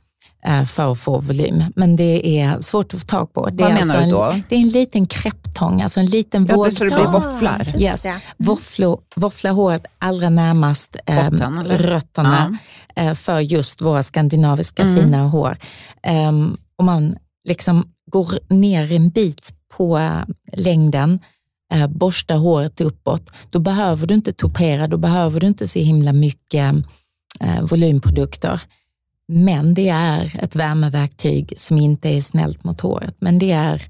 Eh, för att få volym. Men det är svårt att få tag på. Det Vad menar alltså du då? En, det är en liten krepptång, alltså en liten ja, vågtång. Så det blir våfflar? Yes. Mm. Våfflo, våffla håret allra närmast eh, Botten, rötterna ja. eh, för just våra skandinaviska mm. fina hår. Um, om man liksom går ner en bit på uh, längden, uh, borstar håret uppåt, då behöver du inte topera, då behöver du inte så himla mycket uh, volymprodukter. Men det är ett värmeverktyg som inte är snällt mot håret. Men det är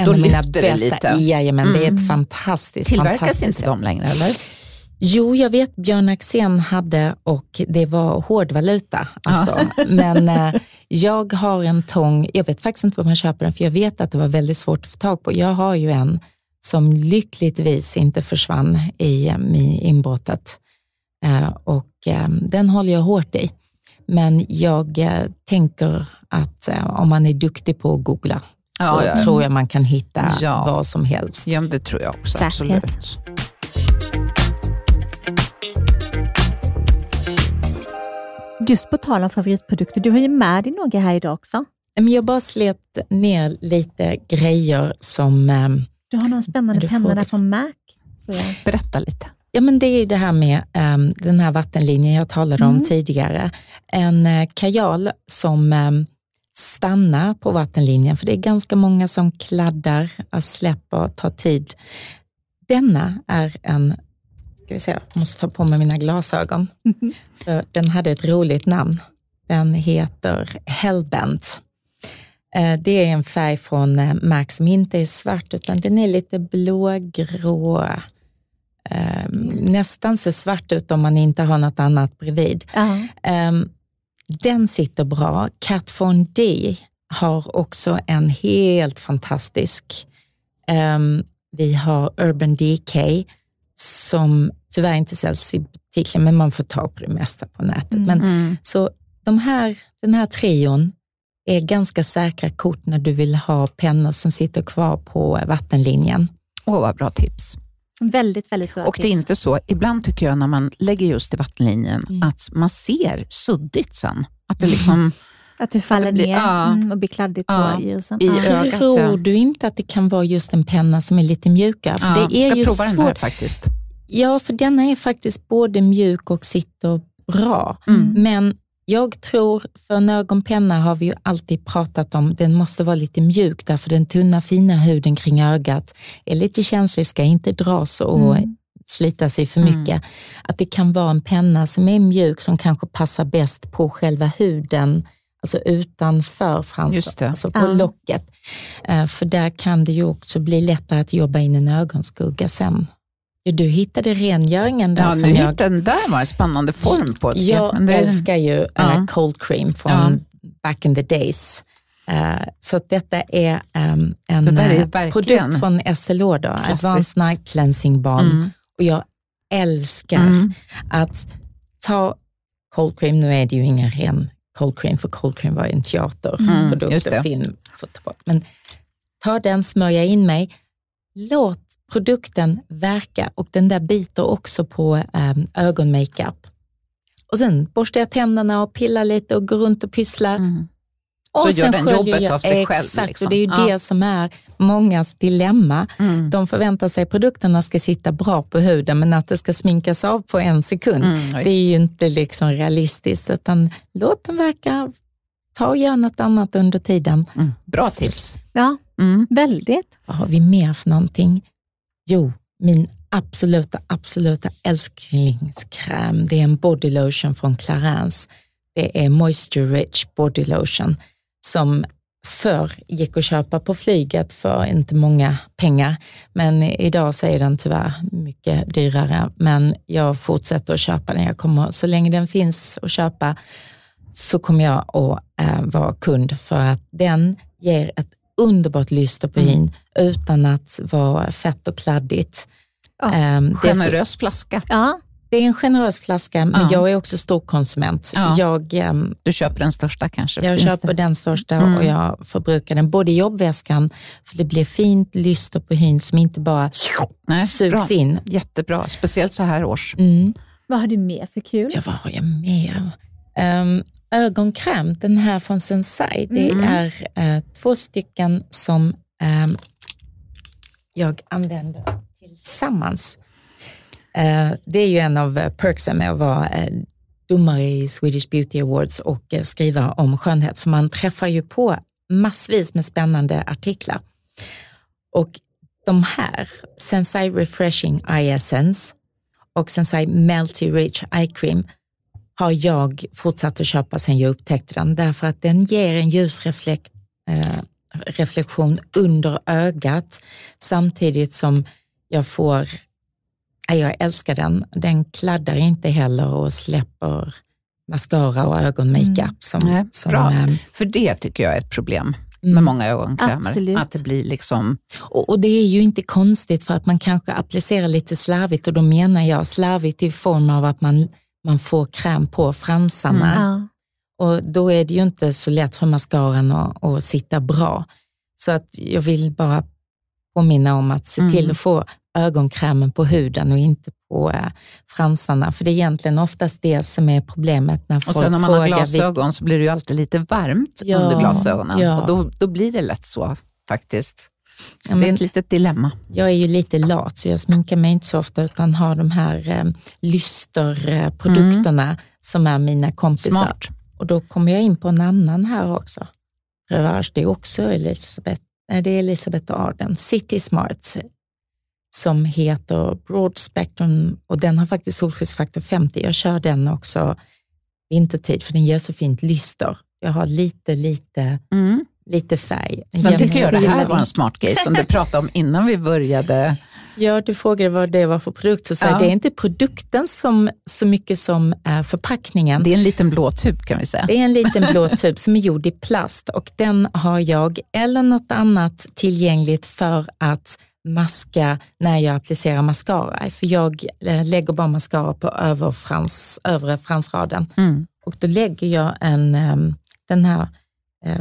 en Då av mina bästa. Lite. Jajamän, mm. det är ett mm. fantastiskt Tillverkas fantastiskt. inte de längre eller? Jo, jag vet Björn Axén hade och det var hårdvaluta. Alltså. Men eh, jag har en tång, jag vet faktiskt inte var man köper den för jag vet att det var väldigt svårt att få tag på. Jag har ju en som lyckligtvis inte försvann i, i inbrottet eh, och eh, den håller jag hårt i. Men jag eh, tänker att eh, om man är duktig på att googla så ja, ja. tror jag man kan hitta ja. vad som helst. Ja, det tror jag också. Säkert. Absolut. Just på tal om favoritprodukter, du har ju med dig några här idag också. Men jag bara slet ner lite grejer som... Ehm, du har någon spännande penna där från Mac. Så jag... Berätta lite. Ja, men det är det här med um, den här vattenlinjen jag talade om mm. tidigare. En uh, kajal som um, stannar på vattenlinjen, för det är ganska många som kladdar, släpper, tar tid. Denna är en, ska vi se, jag måste ta på mig mina glasögon, mm. för den hade ett roligt namn. Den heter Hellbent. Uh, det är en färg från Max som inte är svart, utan den är lite blågrå eh, nästan ser svart ut om man inte har något annat bredvid. Uh -huh. eh, den sitter bra. Kat Von D har också en helt fantastisk. Um, vi har Urban DK som tyvärr inte säljs i butiken, men man får tag på det mesta på nätet. Men, mm. Så de här, den här trion är ganska säkra kort när du vill ha pennor som sitter kvar på vattenlinjen. Åh, vad bra tips. Väldigt, väldigt bra Och tips. det är inte så, ibland tycker jag när man lägger just i vattenlinjen, mm. att man ser suddigt sen. Att det liksom... Att det faller blir, ner ja. Mm, och blir kladdigt ja. på ljusen. I ja. ögat. Tror du inte att det kan vara just en penna som är lite mjukare? För ja, det är ska ju prova svår... den här faktiskt. Ja, för denna är faktiskt både mjuk och sitter bra. Mm. Men jag tror, för en ögonpenna har vi ju alltid pratat om, den måste vara lite mjuk därför den tunna fina huden kring ögat är lite känslig, ska inte dras och mm. slita sig för mycket. Mm. Att det kan vara en penna som är mjuk som kanske passar bäst på själva huden, alltså utanför fransarna, alltså på ja. locket. Uh, för där kan det ju också bli lättare att jobba in en ögonskugga sen. Du hittade rengöringen där. Ja, nu jag... den där var en spännande form på det. Jag det... älskar ju uh, cold cream från ja. back in the days. Uh, så detta är um, en är uh, produkt från Estée Lauder, Advanced Night Cleansing Balm. Mm. Och jag älskar mm. att ta cold cream, nu är det ju ingen ren cold cream, för cold cream var en teaterprodukt mm, och film. Men ta den, smörja in mig, låt produkten verka och den där biter också på um, ögonmakeup. Och sen borstar jag tänderna och pillar lite och går runt och pysslar. Mm. Och så gör den jobbet jag, av sig exakt, själv? Exakt, liksom. och det är ju ja. det som är mångas dilemma. Mm. De förväntar sig att produkterna ska sitta bra på huden, men att det ska sminkas av på en sekund, mm, det är ju inte liksom realistiskt, utan låt den verka, ta och gör något annat under tiden. Mm. Bra tips. Ja, mm. väldigt. Vad har vi mer för någonting? Jo, min absoluta, absoluta älsklingskräm, det är en body lotion från Clarins. Det är Moisture Rich Body Lotion som förr gick att köpa på flyget för inte många pengar. Men idag så är den tyvärr mycket dyrare. Men jag fortsätter att köpa den. Jag kommer, så länge den finns att köpa så kommer jag att äh, vara kund för att den ger ett underbart lyster på hyn mm. utan att vara fett och kladdigt. Ja, um, generös så, flaska. Ja. Det är en generös flaska, men ja. jag är också stor konsument. Ja. Jag, um, du köper den största kanske? Jag köper det? den största mm. och jag förbrukar den både i jobbväskan, för det blir fint lyster på hyn som inte bara Nej, sugs bra. in. Jättebra, speciellt så här års. Mm. Vad har du mer för kul? Ja, vad har jag mer? Um, ögonkräm, den här från Sensai, det mm. är eh, två stycken som eh, jag använder tillsammans. Eh, det är ju en av eh, perksen med att vara eh, domare i Swedish Beauty Awards och eh, skriva om skönhet, för man träffar ju på massvis med spännande artiklar. Och de här, Sensai Refreshing Eye Essence och Sensai Melty Rich Eye Cream, har jag fortsatt att köpa sedan jag upptäckte den, därför att den ger en ljusreflektion eh, under ögat samtidigt som jag får, jag älskar den, den kladdar inte heller och släpper mascara och ögonmakeup. Mm. Som, Nej, som, bra, äh, för det tycker jag är ett problem med mm. många ögonkrämer. Att det blir liksom... Och, och, det är ju inte konstigt för att man kanske applicerar lite slarvigt och då menar jag slarvigt i form av att man man får kräm på fransarna. Mm. Och då är det ju inte så lätt för mascaran att, att sitta bra. Så att jag vill bara påminna om att se till mm. att få ögonkrämen på huden och inte på äh, fransarna. För det är egentligen oftast det som är problemet när folk Och sen när man har glasögon vi... så blir det ju alltid lite varmt ja, under glasögonen. Ja. Och då, då blir det lätt så faktiskt. Så ja, det är ett litet dilemma. Jag är ju lite lat, så jag sminkar mig inte så ofta, utan har de här eh, lysterprodukterna mm. som är mina kompisar. Smart. Och då kommer jag in på en annan här också. Revage, det är också Elisabeth, nej, det är Elisabeth Arden, City Smart, som heter Broad Spectrum och den har faktiskt solskyddsfaktor 50. Jag kör den också vintertid för den ger så fint lyster. Jag har lite, lite mm lite färg. Sen tycker jag det här var en smart grej som du pratade om innan vi började Ja, du frågade vad det var för produkt. Så ja. Det är inte produkten som, så mycket som är förpackningen. Det är en liten blå tub kan vi säga. Det är en liten blå tub som är gjord i plast och den har jag eller något annat tillgängligt för att maska när jag applicerar mascara. För jag eh, lägger bara mascara på överfrans, övre fransraden. Mm. Och då lägger jag en, ehm, den här eh,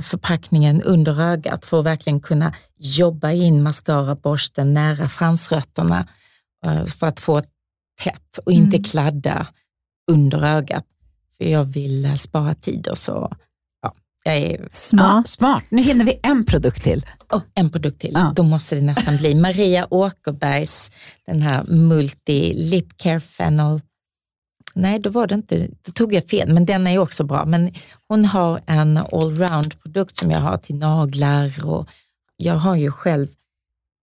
förpackningen under ögat för att verkligen kunna jobba in mascaraborsten nära fransrötterna eh, för att få tätt och inte mm. kladda under ögat. För jag vill spara tid och så jag är smart. Ja, smart. Nu hinner vi en produkt till. Oh, en produkt till. Ja. Då måste det nästan bli Maria Åkerbergs den här Multi Lip Care Fennel. Nej, då var det inte, då tog jag fel, men den är också bra. Men hon har en allround produkt som jag har till naglar och jag har ju själv,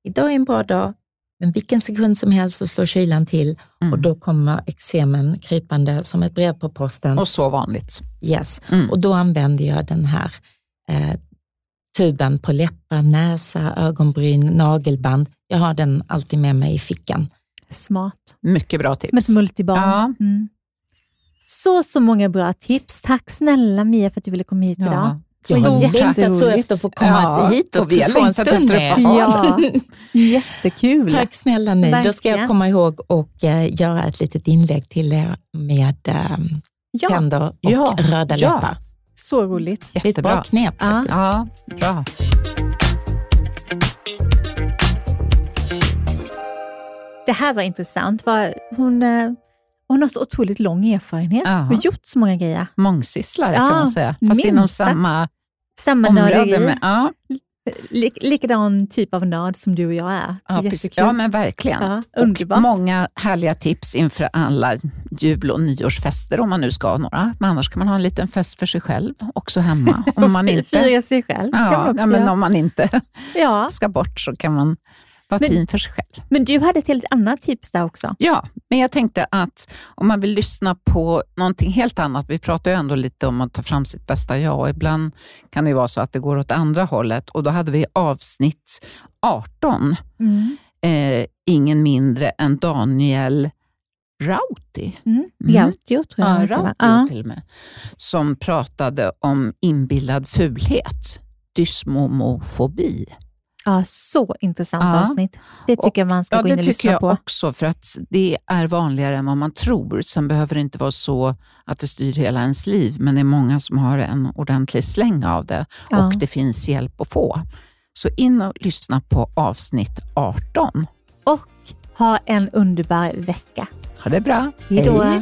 idag är en bra dag, men vilken sekund som helst så slår kylan till mm. och då kommer eksemen krypande som ett brev på posten. Och så vanligt. Yes, mm. och då använder jag den här eh, tuben på läppar, näsa, ögonbryn, nagelband. Jag har den alltid med mig i fickan. Smart. Mycket bra tips. Som ett multibarn. Ja. Mm. Så, så många bra tips. Tack snälla Mia för att du ville komma hit ja. idag. Jag har längtat så efter att få komma ja, hit och, och få en stund med ja, Jättekul. Tack snälla ni. Då ska jag komma ihåg och uh, göra ett litet inlägg till er med uh, ja. tänder och ja. röda ja. läppar. Så roligt. Jättebra knep faktiskt. Ja, bra. Det här var intressant. Hon, eh, hon har så otroligt lång erfarenhet. Hon har gjort så många grejer. Mångsysslare ja, kan man säga, fast minst. inom samma, samma område. Med, ja. likadan typ av nörd som du och jag är. Ja, ja men verkligen. Ja, underbart. Och många härliga tips inför alla jul och nyårsfester om man nu ska ha några. Men annars kan man ha en liten fest för sig själv också hemma. Om man inte, Fira sig själv ja, kan man också ja, men Om man inte ja. ska bort så kan man vara men, fin för sig själv. Men du hade ett helt annat tips där också. Ja, men jag tänkte att om man vill lyssna på någonting helt annat, vi pratar ju ändå lite om att ta fram sitt bästa jag och ibland kan det vara så att det går åt andra hållet och då hade vi avsnitt 18. Mm. Eh, ingen mindre än Daniel Rauti. Mm. Gautio tror jag ja, Rauti ja. till och med. Som pratade om inbillad fulhet, dysmomofobi. Ja, så intressant ja. avsnitt. Det tycker jag man ska ja, gå in och lyssna på. Det tycker jag också, för att det är vanligare än vad man tror. Sen behöver det inte vara så att det styr hela ens liv, men det är många som har en ordentlig släng av det ja. och det finns hjälp att få. Så in och lyssna på avsnitt 18. Och ha en underbar vecka. Ha det bra. Hej då.